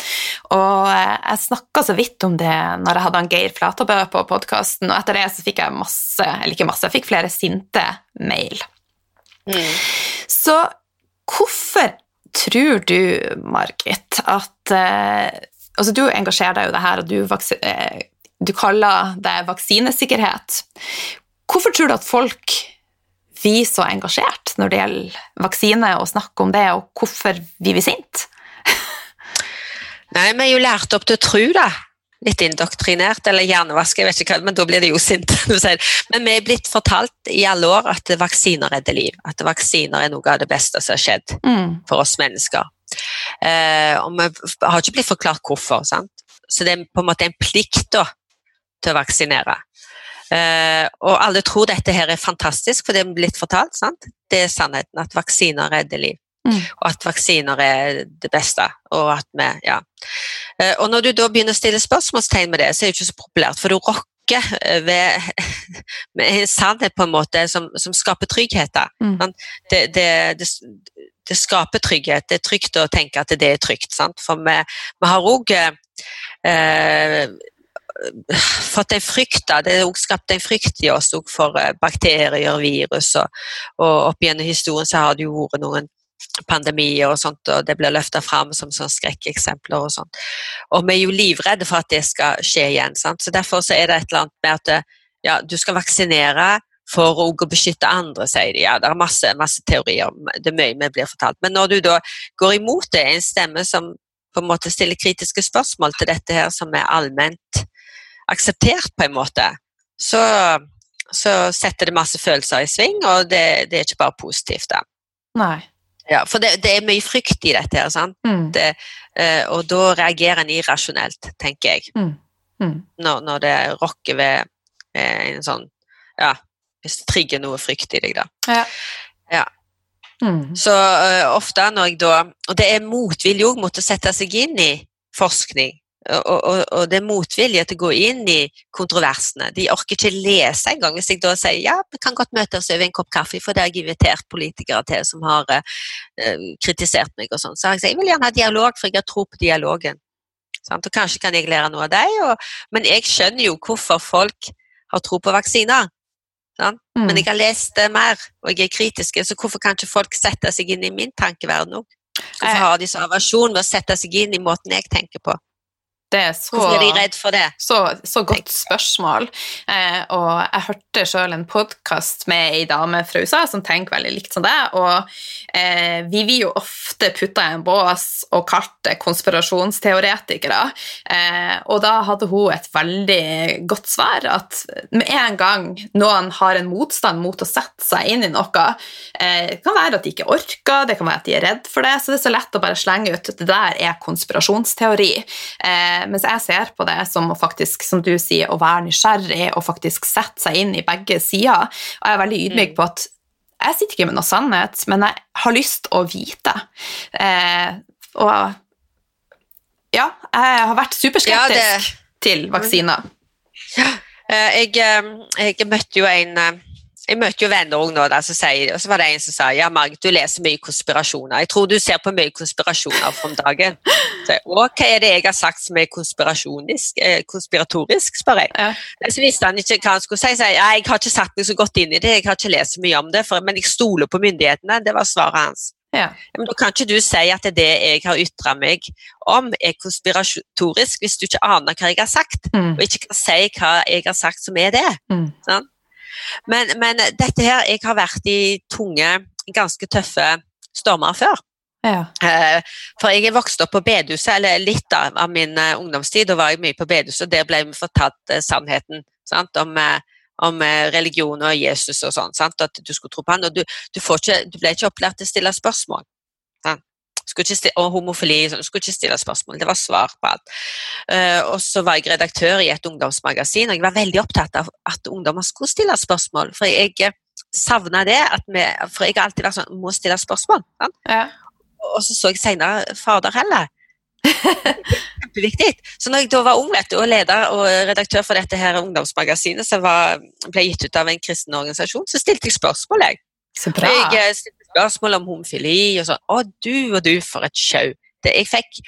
Og jeg snakka så vidt om det når jeg hadde han Geir Flatabø på podkasten, og etter det så fikk jeg masse, eller ikke masse, jeg fikk flere sinte mail. Mm. Så hvorfor tror du, Margit, at eh, Altså, du engasjerer deg jo i det her, og du, eh, du kaller det vaksinesikkerhet. Hvorfor tror du at folk vi så engasjert når det gjelder vaksine, og snakke om det, og hvorfor vi blir sinte? Nei, vi er jo lært opp til å tro, da. Litt indoktrinert, eller hjernevask, jeg vet ikke hva, men da blir det jo sint. Men vi er blitt fortalt i alle år at vaksiner redder liv. At vaksiner er noe av det beste som har skjedd mm. for oss mennesker. Eh, og vi har ikke blitt forklart hvorfor. sant? Så det er på en måte en plikt da, til å vaksinere. Uh, og alle tror dette her er fantastisk, for det er blitt fortalt. sant? Det er sannheten, at vaksiner redder liv. Mm. Og at vaksiner er det beste. Og at vi, ja. Eh, og når du da begynner å stille spørsmålstegn med det, så er det ikke så populært, for du rokker eh, ved, med en sannhet på en måte som, som skaper trygghet. Mm. Det, det, det, det, skaper trygghet. Det er trygt å tenke at det er trygt. Sant? For vi, vi har òg fått en frykt da, Det er også skapt en frykt i oss for eh, bakterier, virus, og, og opp gjennom historien så har det jo vært noen pandemier og sånt, og det blir løfta fram som sånn skrekkeksempler og sånt. Og vi er jo livredde for at det skal skje igjen. Sant? Så Derfor så er det et eller annet med at ja, du skal vaksinere for å beskytte andre, sier de. Ja, det er masse, masse teorier, det er mye vi blir fortalt. Men når du da går imot det, en stemme som på en måte stiller kritiske spørsmål til dette her som er allment akseptert, på en måte, så, så setter det masse følelser i sving, og det, det er ikke bare positivt. da. Nei. Ja, for det, det, er mye frykt i dette, her, sant? Mm. Det, eh, og da reagerer en irrasjonelt, tenker jeg. Mm. Mm. Når, når, det rokker ved eh, en sånn Ja, hvis det trigger noe frykt i deg, da. Ja. ja. Mm. Så uh, ofte når jeg da Og det er motvilje òg mot å sette seg inn i forskning og, og, og, det er motvilje til å gå inn i kontroversene. De orker ikke lese engang. Hvis jeg da sier ja, vi kan godt møtes over en kopp kaffe, for det har jeg invitert politikere til som har uh, kritisert meg og sånn. Så jeg sagt jeg vil gjerne ha dialog, for jeg har tro på dialogen. Sant? Og kanskje kan jeg lære noe av deg, og, men jeg skjønner jo hvorfor folk har tro på vaksiner. Mm. Men jeg har lest det mer, og jeg er kritisk, så hvorfor kan ikke folk sette seg inn i min tankeverden òg? Hvorfor har de så aversjon ved å sette seg inn i måten jeg tenker på? Det er så, Hvorfor er de redd for det? så, så godt spørsmål. Eh, og jeg hørte sjøl en podkast med ei dame fra USA som tenker veldig likt som deg. og eh, vi blir jo ofte putta i en bås og kalt konspirasjonsteoretikere. Eh, og da hadde hun et veldig godt svar, at med en gang noen har en motstand mot å sette seg inn i noe, eh, det kan være at de ikke orker, det kan være at de er redd for det, så det er så lett å bare slenge ut at det der er konspirasjonsteori. Eh, mens jeg ser på det som å faktisk, som du sier, å være nysgjerrig og faktisk sette seg inn i begge sider. Og jeg er veldig ydmyk Mm. på at jeg sitter ikke med noe sannhet, men jeg har lyst å vite. Eh, og ja, jeg har vært superskeptisk Ja, til vaksiner. Ja. Jeg, eh, jeg møtte jo en eh, jeg møtte jo venner også nå, da, som sier, og så var det en som sa ja, Margit, du leser mye konspirasjoner. Jeg tror du ser på mye konspirasjoner om dagen. Så, jeg, hva er det jeg har sagt som er eh, konspiratorisk, spør jeg. Ja. Så visste han ikke hva han skulle si. Så jeg, ja, jeg har ikke satt meg så godt inn i det, jeg har ikke lest så mye om det, for, men jeg stoler på myndighetene. Det var svaret hans. Ja. Men da kan ikke du si at det jeg har ytra meg om, er konspiratorisk, hvis du ikke aner hva jeg har sagt, Mm. og ikke kan si hva jeg har sagt som er det. Mm. Men, men dette her, jeg har vært i tunge, ganske tøffe stormer før. Ja. Eh, For jeg er vokst opp på bedehuset, eller litt da, av min eh, ungdomstid. Da var jeg mye på bedehuset, og der ble vi fortalt eh, sannheten sant? om, om religion og Jesus og sånn. At du skulle tro på han, og du, du, får ikke, du ble ikke opplært til å stille spørsmål. Sant? Stille, og homofili, sånn, skulle ikke stille spørsmål. Det var svar på alt. Uh, og så var jeg redaktør i et ungdomsmagasin, og jeg var veldig opptatt av at ungdommer skulle stille spørsmål. For jeg eh, savna det, vi, for jeg har alltid vært sånn må stille spørsmål. Ja. Og så så jeg senere Fader heller. Kjempeviktig. Så når jeg da var ung vet du, og leder og redaktør for dette her ungdomsmagasinet, som ble gitt ut av en kristen organisasjon, så stilte jeg spørsmål. Jeg, Så bra. jeg eh, spørsmål om homofili og sånn. Å, du og du, for et sjau. Jeg fikk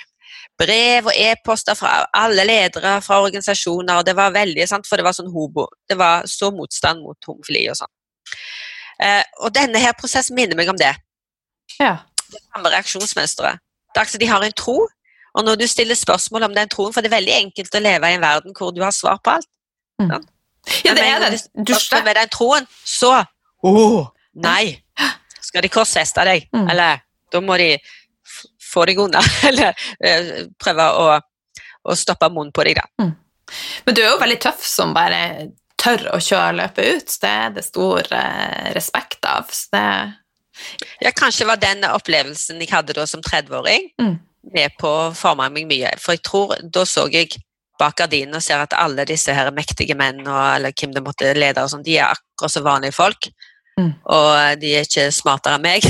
brev og e-poster fra alle ledere fra organisasjoner, og det var veldig sant, for det var sånn hobo. Det var så motstand mot homofili og sånn. Eh, og denne her prosessen minner meg om det Ja. det samme reaksjonsmønsteret. Det er altså de har en tro, og når du stiller spørsmål om den troen, for det er veldig enkelt å leve i en verden hvor du har svar på alt. ja, det er det. du står med den troen, så Åh, nei! Skal de korsfeste deg? Mm. Eller da må de få deg unna. Eller eh, prøve å, å stoppe munnen på deg, da. Men du er jo veldig tøff som bare tør å kjøre løpet ut. Det er det stor eh, respekt av. Så det Ja, kanskje var den opplevelsen jeg hadde da som 30-åring, Mm. med på å forme meg mye. For jeg tror, da så jeg bak gardinene og ser at alle disse her mektige menn, og, eller hvem det måtte lede, og sånt, de er akkurat som vanlige folk. Mm. Og de er ikke smartere enn meg.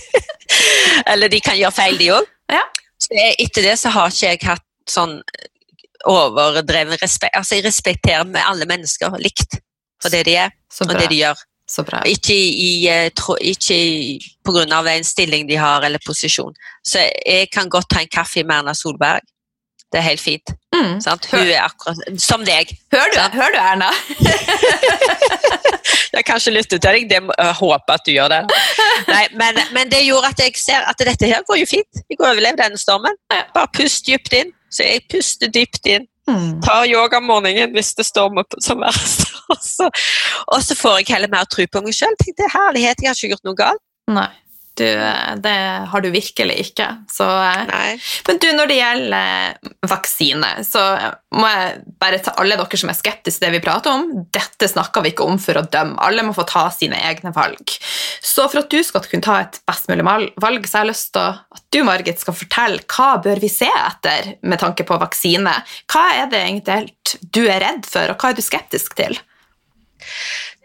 eller de kan gjøre feil, de òg. Ja. Så jeg- etter det så har ikke jeg hatt sånn overdreven respekt. Altså, jeg respekterer med alle mennesker likt for det de er, og det de gjør. Så bra. Ikke, i, eh, tro, ikke i- på grunn av en stilling de har eller posisjon. Så jeg kan godt ta en kaffe med Erna Solberg. Det er helt fint. Mm. Hun er akkurat som deg. Hør du, hør du, Erna? Jeg kan ikke lytte til deg, det må, jeg håper at du gjør det. Nei, men, men det gjorde at jeg ser at dette her går jo fint. Jeg overlever denne stormen. Bare pust dypt inn. Så jeg puster dypt inn. Mm. tar yoga om morgenen hvis det stormer på- som verst. Og så får jeg heller mer tro på meg sjøl. Herlighet, jeg har ikke gjort noe galt. Nei, du, det har du virkelig ikke. Så, eh, men du, når det gjelder eh, vaksine, så må jeg bare ta alle dere som er skeptiske til det vi prater om, dette snakker vi ikke om for å dømme. Alle må få ta sine egne valg. Så for at du skal kunne ta et best mulig valg, så har jeg lyst til at du, Margit, skal fortelle hva bør vi se etter med tanke på vaksine. Hva er det egentlig du er redd for, og hva er du skeptisk til?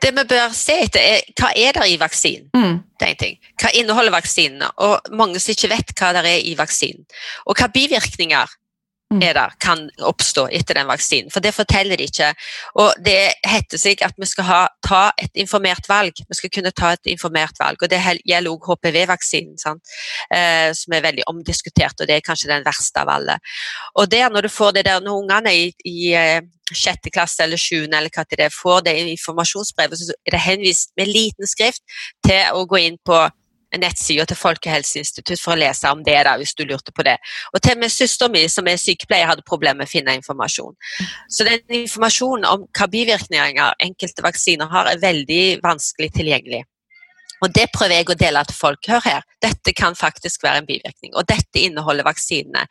Det vi bør se etter, er hva er det i vaksinen. Mm. Det er en ting. Hva inneholder vaksinene? Og mange som ikke vet hva det er i vaksinen. Og hva bivirkninger. Er der, kan oppstå etter den vaksinen. For det forteller de ikke. Og det heter seg at vi skal ha, ta et informert valg. Vi skal kunne ta et informert valg. Og det gjelder også HPV-vaksinen? Eh, som er veldig omdiskutert, og det er kanskje den verste av alle. Og der, når du får det der, når ungene i, i eh, sjette klasse eller sjuende eller hva det det, får det informasjonsbrevet, så er det henvist med liten skrift til å gå inn på nettsida til Folkehelseinstitutt for å lese om det, da, hvis du lurte på det. Og til og med søsteren min, som er sykepleier, hadde problemer med å finne informasjon. Så den informasjonen om hva bivirkninger enkelte vaksiner har, er veldig vanskelig tilgjengelig. Og Det prøver jeg å dele til folk. Hør her, dette kan faktisk være en bivirkning. Og dette inneholder vaksinene.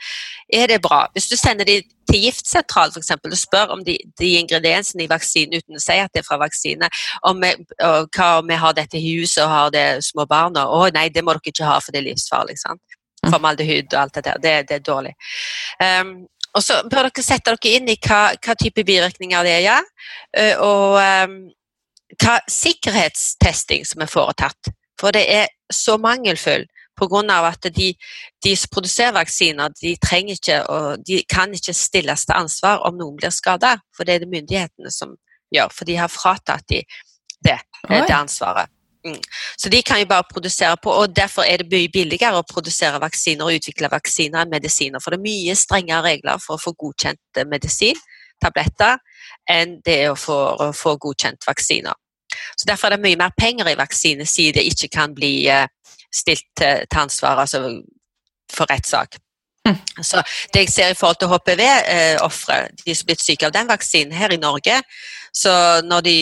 Er det bra? Hvis du sender de til giftsentral for eksempel, og spør om de, de, ingrediensene i vaksinen uten å si at det er fra vaksine, om vi, og hva om vi har dette i huset og har det små barna Å nei, det må dere ikke ha, for det er livsfarlig. sant? Formaldehyd og alt det der. Det, det er dårlig. Um, og så bør dere sette dere inn i hva, hva type bivirkninger det er. Ja. Uh, og um, hva sikkerhetstesting som er foretatt. For det er så mangelfull pga. at de, de, som produserer vaksiner, de, ikke, de kan ikke stilles til ansvar om noen blir skada. For det er det myndighetene som gjør, for de har fratatt de det, det ansvaret. Mm. Så de kan jo bare produsere på, og derfor er det mye billigere å produsere vaksiner og utvikle vaksiner enn medisiner. For det er mye strengere regler for å få godkjent medisin, tabletter, enn det å få, å få godkjent vaksiner. Så Derfor er det mye mer penger i vaksine, siden det ikke kan bli eh, stilt til, ansvar altså for rettssak. Så det jeg ser i forhold til HPV-ofre, eh, de som er blitt syke av den vaksinen her i Norge, så når de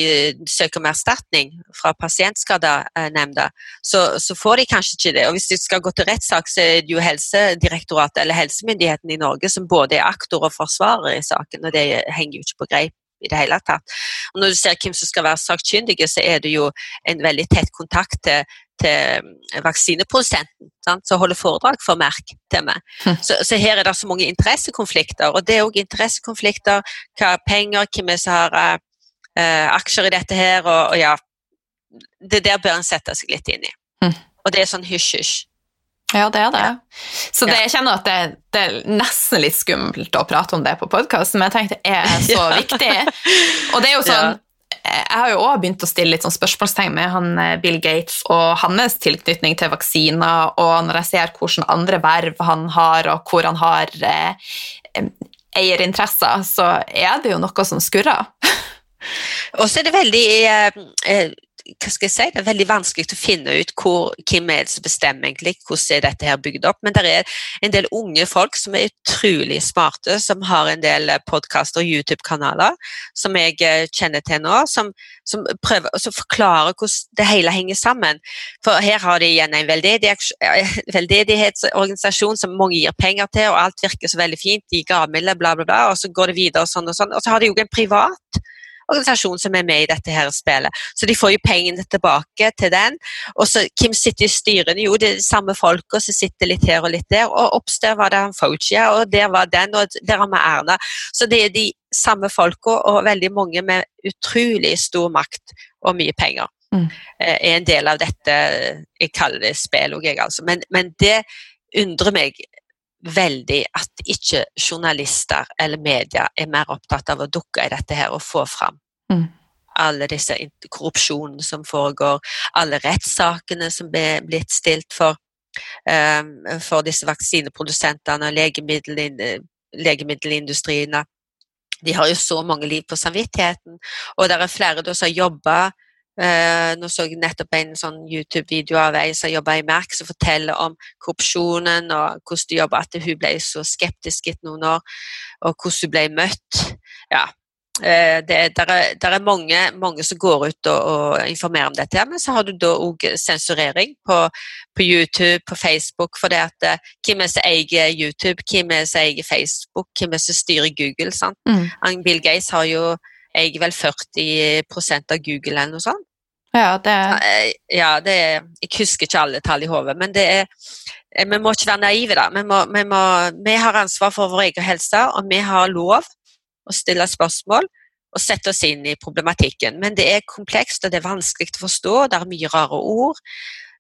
søker om erstatning fra Pasientskadenemnda, så, så, får de kanskje ikke det. Og hvis de skal gå til rettssak, så er det jo Helsedirektoratet eller helsemyndigheten i Norge som både er aktor og forsvarer i saken, og det henger jo ikke på greip i det hele tatt. Og når du ser hvem som skal være sakkyndige, så er det jo en veldig tett kontakt til, til vaksineprodusenten som holder foredrag for Merk til meg. Hm. Så, så, her er det så mange interessekonflikter. Og det er òg interessekonflikter, hva er penger, hvem er som har uh, aksjer i dette her, og, og, ja Det der bør en sette seg litt inn i. Mm. Og det er sånn hysj-hysj. Ja, det er det. Så det, jeg kjenner at det, det, er nesten litt skummelt å prate om det på podkast, men jeg tenkte er så viktig. Og det er jo sånn Jeg har jo òg begynt å stille litt sånn spørsmålstegn med han eh, Bill Gates og hans tilknytning til vaksiner, og når jeg ser hvilke andre verv han har, og hvor han har eh, eierinteresser, så er det jo noe som skurrer. Og så er det veldig eh, eh hva skal jeg si, Det er veldig vanskelig å finne ut hvor, hvem er det som bestemmer egentlig, hvordan er dette her bygd opp. Men det er en del unge folk som er utrolig smarte, som har en del podkaster og YouTube-kanaler som jeg eh, kjenner til nå, som, som prøver å forklare hvordan det hele henger sammen. For her har de igjen en eh, veldedighetsorganisasjon som mange gir penger til, og alt virker så veldig fint, de er gavmilde, bla, bla, bla, og så går det videre og sånn og sånn. Og så har de jo en privat organisasjon som er med i dette her spillet. Så de får jo pengene tilbake til den. Og så Hvem sitter i styrene? Jo, det er de samme folka som sitter litt her og litt der. Og oppstår var det han Fauci, og der var den, og der har vi Erna. Så det er de samme folka, og veldig mange med utrolig stor makt og mye penger. Mm. Eh, er en del av dette jeg kaller det spill òg, altså. Men, men det undrer meg veldig at ikke journalister eller media er mer opptatt av å dukke i dette her og få fram mm. alle disse korrupsjonene som foregår, alle rettssakene som er blitt stilt for, um, for disse vaksineprodusentene og legemiddel, legemiddelindustriene. De har jo så mange liv på samvittigheten, og det er flere som har jobba Uh, nå så jeg nettopp en sånn YouTube-video av ei som jobber i Merck, som forteller om korrupsjonen og hvordan de jobber, at hun ble så skeptisk etter noen år, og hvordan hun ble møtt. Ja. Eh, det der er, der er mange, mange, som går ut og, og, informerer om dette, men så har du da òg sensurering på, på, YouTube, på Facebook, for det at uh, hvem er som eier YouTube, hvem er som eier Facebook, hvem er som styrer Google? sant? Mm. Bill Gates har jo eier vel 40% av Google eller noe sånt. Ja, det er Ja, det er, Jeg husker ikke alle tall i hodet, men det er eh, vi må ikke være naive, da. Vi, må, vi, må, vi, har ansvar for vår egen helse, og vi har lov å stille spørsmål og sette oss inn i problematikken. Men det er komplekst, og det er vanskelig å forstå. Det er mye rare ord.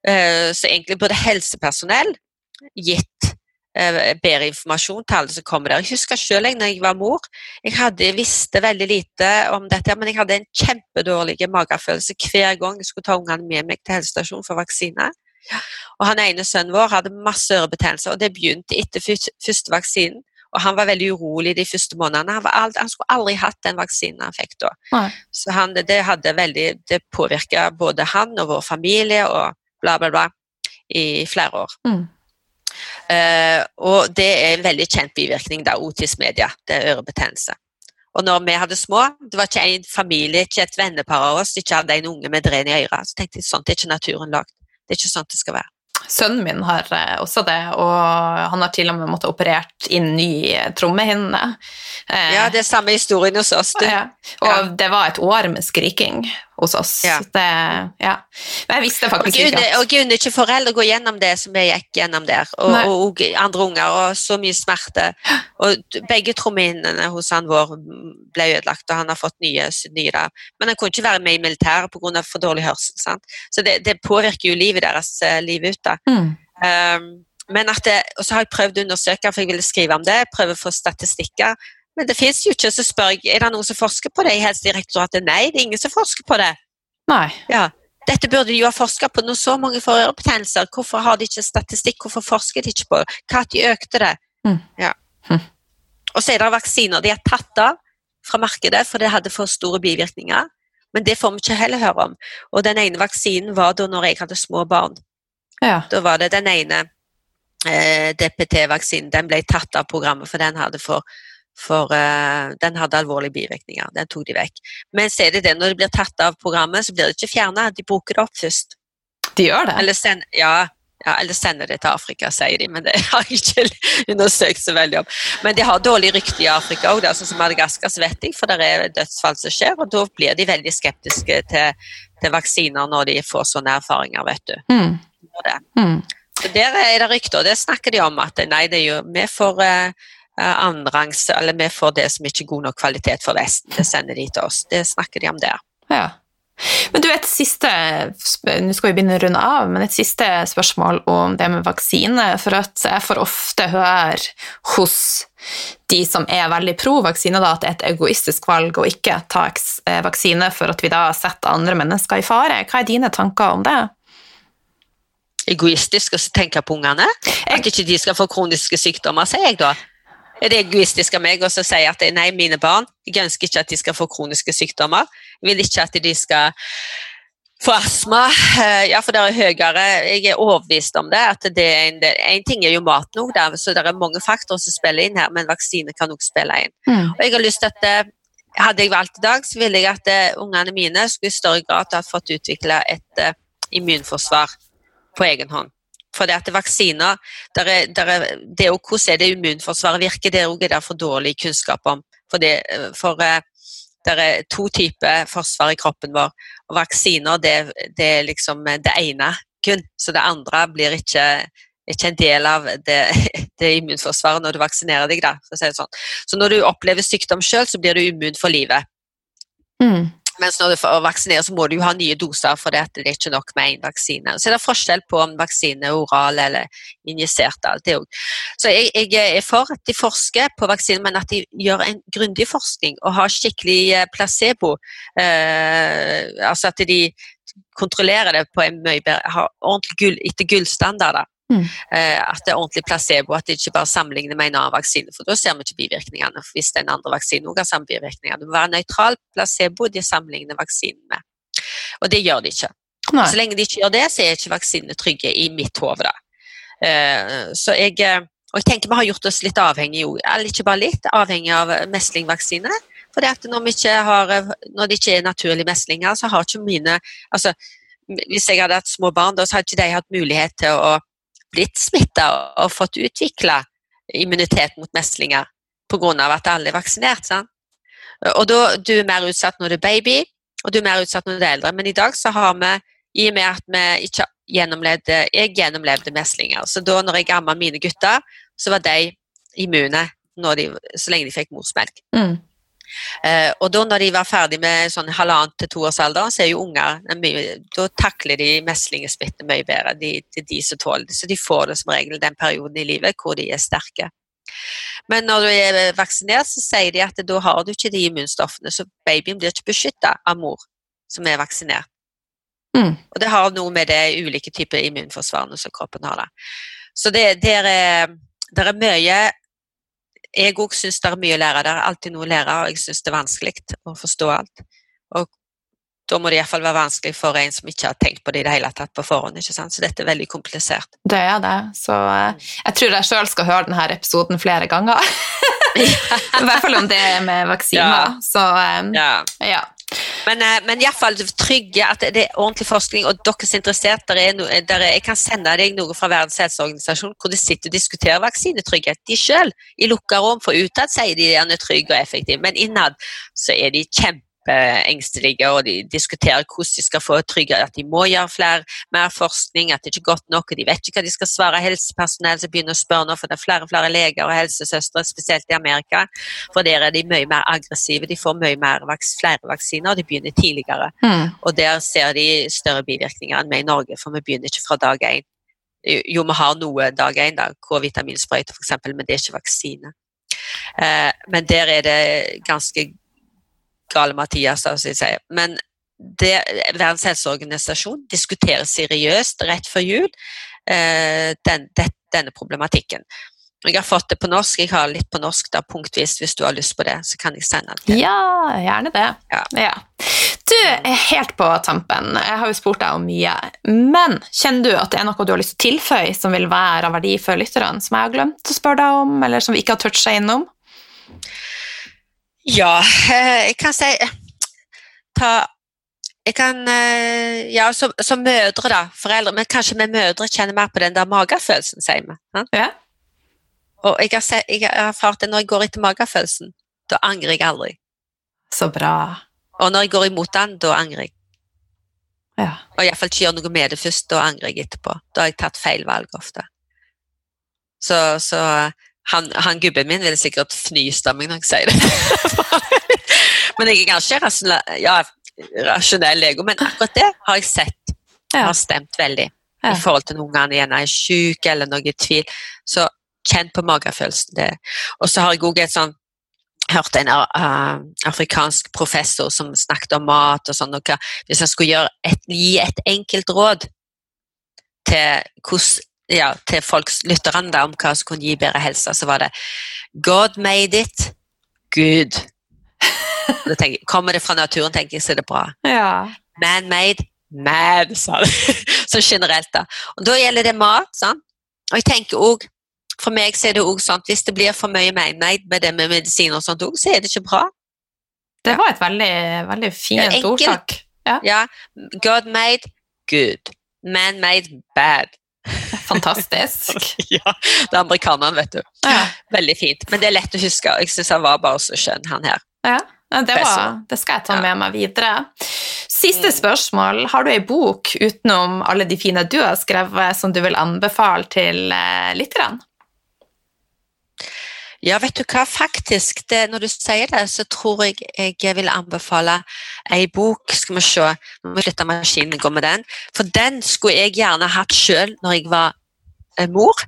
Eh, så egentlig burde helsepersonell gitt Eh, bedre informasjon til alle som kommer der. Jeg husker selv når jeg var mor. Jeg hadde, visste veldig lite om dette, men jeg hadde en kjempedårlig magefølelse hver gang jeg skulle ta ungene med meg til helsestasjonen for vaksine. Og han ene sønnen vår hadde masse ørebetennelse, og det begynte etter første vaksinen. Og han var veldig urolig de første månedene. Han, aldri, han skulle aldri hatt den vaksinen han fikk da. Nei. Så han, det, hadde veldig, det påvirka både han og vår familie og bla, bla, bla i flere år. Mm. Eh, og det er en veldig kjent bivirkning, da, otis media. Det er ørebetennelse. Og når vi hadde små, det var ikke en familie, ikke et vennepar av oss, ikke hadde en unge med dren i øret, så tenkte jeg sånt er ikke naturen lagd. Det er ikke sånn det skal være. Sønnen min har eh, også det, og han har til og med måttet operert inn ny trommehinne. Eh, Ja, det er samme historien hos oss, du. ja. Og Ja. det var et år med skriking hos oss. Ja. Det, ja. Men jeg visste Og Gud, ikke at og Gud, ikke foreldre å gå gjennom det som jeg gikk gjennom der, og, og, og andre unger, og så mye smerte. Og begge trommehinnene hos han vår ble ødelagt, og han har fått nye, nye der. Men han kunne ikke være med i militæret pga. for dårlig hørsel. Sant? Så det, det påvirker jo livet deres livet liv ut. da. mm. Um, men at det, og så har jeg prøvd å undersøke, for jeg ville skrive om det, prøve å få statistikker. Men det fins jo ikke, så spør jeg er det noen som forsker på det i Helsedirektoratet. Nei, det er ingen som forsker på det. Nei. Ja, dette burde de jo ha forsket på når så mange får ørebetennelser. Hvorfor har de ikke statistikk? Hvorfor forsker de ikke på? Hva at de økte det? Mm. Ja. Mm. Og så er det vaksiner. De er tatt av fra markedet, for det hadde for store bivirkninger. Men det får vi ikke heller høre om. Og den ene vaksinen var da når jeg hadde små barn. Ja. Da var det den ene eh, DPT-vaksinen. Den ble tatt av programmet, for den hadde for for uh, den hadde alvorlige bivirkninger. Den tok de vekk. Men så er det når det blir tatt av programmet, så blir det ikke fjerna. De bruker det opp først. De gjør det? Eller, send, ja, ja, eller sender det til Afrika, sier de, men det har jeg ikke undersøkt så veldig om. Men de har dårlig rykte i Afrika òg, sånn som Madagaskar, så vet jeg, for det er dødsfall som skjer, og da blir de veldig skeptiske til, til vaksiner når de får sånne erfaringer, vet du. Mm. Det. Mm. Så Der er det rykter, og det snakker de om at nei, det er jo, vi får eh, eh, eller vi får det som ikke er god nok kvalitet for Vesten. Det sender de til oss. Det snakker de om der. Ja. Men du, et siste Nå skal vi begynne å runde av, men et siste spørsmål om det med vaksine. For at jeg får ofte høre hos de som er veldig pro vaksine, da, at det er et egoistisk valg å ikke ta eh, vaksine for at vi da setter andre mennesker i fare. Hva er dine tanker om det? Egoistisk å tenke på ungene. At ikke de skal få kroniske sykdommer, sier jeg da. Er det egoistisk av meg å si at nei, mine barn, jeg ønsker ikke at de skal få kroniske sykdommer. Jeg vil ikke at de skal få astma. Eh, Ja, for det er høyere Jeg er overbevist om det. at det er En, en ting er jo maten òg, så det er mange faktorer som spiller inn her, men vaksine kan òg spille inn. Og jeg har lyst til at eh, Hadde jeg valgt i dag, så ville jeg at uh, ungene mine skulle i større grad ha fått utvikle et uh, immunforsvar på egen hånd. For det at vaksiner der er, der er, Det er hvordan er det immunforsvaret virker, det er også det for dårlig kunnskap om. For det, eh, for eh, det er to typer forsvar i kroppen vår, og vaksiner det, det er liksom eh, det ene kun. Så det andre blir ikke, ikke en del av det, det immunforsvaret når du vaksinerer deg. Da, si sånn. Så når du opplever sykdom sjøl, så blir du immun for livet. Mm. Mens når du får vaksinere, så må du jo ha nye doser, for det det er ikke nok med én vaksine. Så er det forskjell på om vaksine er oral eller injisert. alt det. Så jeg, jeg er for at de forsker på vaksinen, men at de gjør en grundig forskning og har skikkelig eh, placebo. Eh, altså at de kontrollerer det på en mye bedre Har ordentlig gull, etter gullstandarder. Mm. Eh, at det er ordentlig placebo, at de ikke bare sammenligner med en annen vaksine. For da ser vi ikke bivirkningene hvis den andre vaksinen også har samme bivirkninger. Det må være nøytral placebo de sammenligner vaksinen med. Og det gjør de ikke. Nei. Så lenge de ikke gjør det, så er ikke vaksinene trygge i mitt hode. da. Eh, så jeg, eh, og jeg tenker vi har gjort oss litt avhengig, eller ikke bare litt, avhengig av meslingvaksine. For det når, har, når det ikke er naturlige meslinger, så har ikke mine altså, Hvis jeg hadde hatt små barn, da, så hadde ikke de hatt mulighet til å blitt smitta og fått utvikla immunitet mot meslinger pga. at alle er vaksinert. Sant? Og da du er mer utsatt når du er baby, og du er mer utsatt når du er eldre. Men i dag så har vi, i og med at vi ikke gjennomlevde Jeg gjennomlevde meslinger. Så da når jeg amma mine gutter, så var de immune de, så lenge de fikk morsmelk. Mm. Eh, og da når de var ferdig med sånn halvannet til alder, så er jo unger er Da takler de meslingssmitte mye bedre. De, er de som tåler det. Så de får det som regel den perioden i livet hvor de er sterke. Men når du er vaksinert, så sier de at da har du ikke de immunstoffene, så babyen blir ikke beskytta av mor som er vaksinert. Mm. Og det har noe med det ulike typer immunforsvarene som kroppen har. da. Så det, det, er, det er mye Jeg òg syns det er mye å lære. Det er alltid noe å lære, og jeg syns det er vanskelig å forstå alt. Og da må det iallfall være vanskelig for en som ikke har tenkt på det i det hele tatt på forhånd. ikke sant? Så dette er veldig komplisert. Det er det. Så eh, jeg tror jeg sjøl skal høre denne episoden flere ganger. I hvert fall om det med vaksiner. Ja. Så eh, Ja. ja. Men, eh, men iallfall trygge at det er ordentlig forskning, og dere som er interessert, der er no, der er, jeg kan sende deg noe fra Verdens helseorganisasjon hvor de sitter og diskuterer vaksinetrygghet. De selv, i lukka rom, for utad sier de at den er trygg og effektiv, men innad så er de kjempeengstelige, og de diskuterer hvordan de skal få trygghet, at de må gjøre flere, mer forskning, at det ikke er godt nok, og de vet ikke hva de skal svare helsepersonell som begynner å spørre nå, for det er flere og flere leger og helsesøstre, spesielt i Amerika, for der er de mye mer aggressive, de får mye mer flere vaksiner, og de begynner tidligere. Mm. Og der ser de større bivirkninger enn vi i Norge, for vi begynner ikke fra dag én. Jo, vi har noe dag én, da, K-vitaminsprøyte f.eks., men det er ikke vaksine. Eh, men der er det ganske gale Mathias, da, som sier. Men det, Verdens helseorganisasjon diskuterer seriøst rett før jul eh, den, det, denne problematikken. Jeg har fått det på norsk, jeg har litt på norsk da, punktvis. Hvis du har lyst på det, så kan jeg sende det til. Ja, gjerne det. Ja. Du, helt på tampen, jeg har jo spurt deg om mye, men kjenner du at det er noe du har lyst til å tilføye som vil være av verdi for lytterne, som jeg har glemt å spørre deg om, eller som vi ikke har toucha innom? Ja, eh, jeg kan si ta jeg kan, eh, ja, som, som mødre, da, foreldre, men kanskje vi mødre kjenner mer på den der magefølelsen, sier vi. Ja. Og jeg har, sett, jeg har erfart det når jeg går etter magefølelsen, da angrer jeg aldri. Så bra. Og når jeg går imot den, da angrer jeg. Ja. Og iallfall ikke gjør noe med det først, da angrer jeg etterpå. Da har jeg tatt feil valg ofte. Så, så han, han gubben min ville sikkert fnyst av meg når jeg sier det. men jeg er ganske rasjonell, ja, rasjonell lego, men akkurat det har jeg sett Ja. har stemt veldig. Ja. I forhold til når ungene gjerne er syke eller noe i tvil. Så kjenn på magefølelsen. Det. Og så har jeg òg et sånn hørte en uh, afrikansk professor som snakket om mat og sånn. og hva- Hvis jeg skulle et, gi et enkelt råd til, hvordan, ja, til folks lytterne om hva som kunne gi bedre helse, så var det God made it good. Og Da tenker, kommer det fra naturen, tenker jeg, så er det bra. Ja. Man-made, mad, sa det. Så generelt, da. Og da gjelder det mat. sant? Og jeg tenker også, For meg så er det også sånn hvis det blir for mye man-made med det med medisiner, og sånt også, så er det ikke bra. Det var et veldig, veldig fint ja, ordtak. Ja, God made, good. Man-made, bad. Fantastisk. ja, Det er amerikaneren, vet du. Ja. Veldig fint. Men det er lett å huske. Jeg syns han var bare så skjønn, han her. Ja, det, var, det skal jeg ta med meg videre. Siste Mm. spørsmål. Har du ei bok utenom alle de fine du har skrevet, som du vil anbefale til eh, lytterne? Ja, vet du hva, faktisk, det, når du sier det, så tror jeg jeg vil anbefale ei bok. Skal vi se, nå må jeg flytte maskinen gå med den. For den skulle jeg gjerne hatt sjøl når jeg var eh, mor.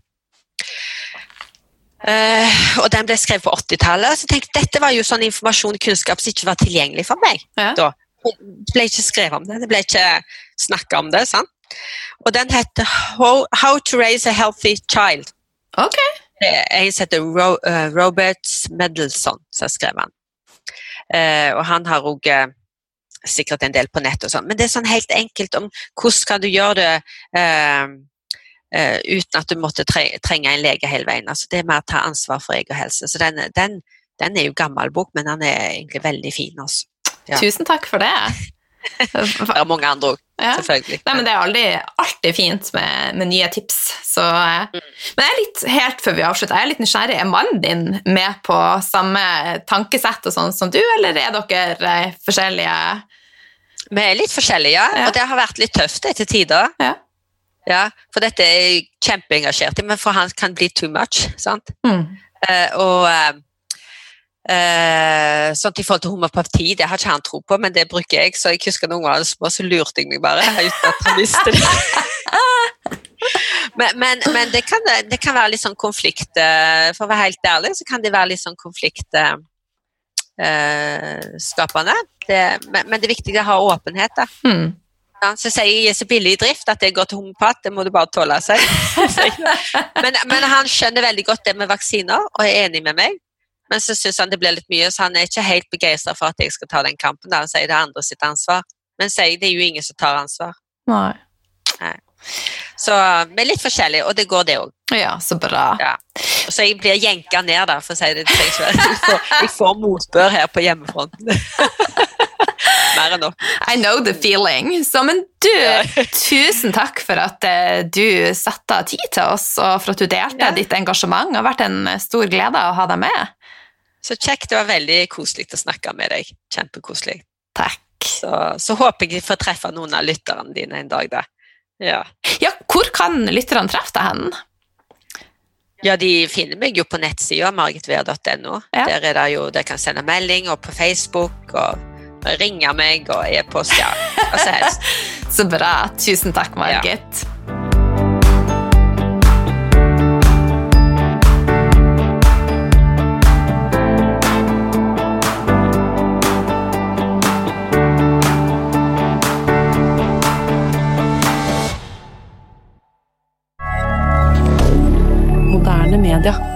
Eh, og den ble skrevet på 80-tallet. Så jeg tenkte dette var jo sånn informasjon og kunnskap som ikke var tilgjengelig for meg. Ja. da. Det ble ikke skrevet om det, det ble ikke snakka om det. sant? Og den heter How, How to Raise a Healthy Child. Ok. Som heter Ro, uh, Robert Medelson, som har skrevet den. Uh, og han har òg sikkert en del på nett og sånn, men det er sånn helt enkelt om hvordan kan du gjøre det eh, eh, uten at du måtte tre, trenge en lege hele veien. Altså, det mer å ta ansvar for egen helse. Så den, den, den er jo gammel bok, men den er egentlig veldig fin. Altså. Ja. Tusen takk for det. Det er mange andre òg, Ja. selvfølgelig. Nei, men Det er alltid, alltid fint med, med nye tips. Så, eh, Mm. Men jeg er litt, helt før vi avslutter, jeg er litt nysgjerrig. Er mannen din med på samme tankesett og sånn som du, eller er dere eh, forskjellige? Vi er litt forskjellige, ja. Og det har vært litt tøft etter tider. Ja. Ja, for dette er jeg kjempeengasjert i, men for han kan bli too much. sant? Mm. Uh, og eh, eh, sånt i forhold til homopati, det har ikke han tro på, men det bruker jeg. Så jeg husker noen ganger små, så lurte jeg meg bare uten at han visste det. men men, men det, kan, det kan være litt sånn konflikt eh, For å være helt ærlig, så kan det være litt sånn konfliktskapende. men, men det er å ha åpenhet. da. Mm. Ja, så sier jeg så billig i drift at det går til homopat, det må du bare tåle seg. men, men han skjønner veldig godt det med vaksiner og er enig med meg. Men så syns han det blir litt mye, så han er ikke helt begeistra for at jeg skal ta den kampen. Da. Han sier det er andre sitt ansvar. Men jeg, det er jo ingen som tar ansvar. Nei. Så vi er litt forskjellige, og det går, det òg. Ja, så bra. Ja. Så jeg blir jenka ned, da, for å si det til seg selv. Jeg får, jeg får motbør her på hjemmefronten. Mer enn nok. I know the feeling. Så, men du, tusen takk for at eh, du satte av tid til oss, og for at du delte Ja. ditt engasjement. Det har vært en stor glede å ha deg med. Så kjekt. Det var veldig koselig å snakke med deg. Kjempekoselig. Takk. Så, så håper jeg får treffe noen av lytterne dine en dag, da. Ja. Ja, hvor kan lytterne treffe deg hen? ja, de finner meg jo på nettsida margitvea.no. Ja. Der er det jo, dere kan sende melding, og på Facebook, og ringe meg, og e-post, ja. Hva som helst. Så bra. Tusen takk, Margit. Moderne media.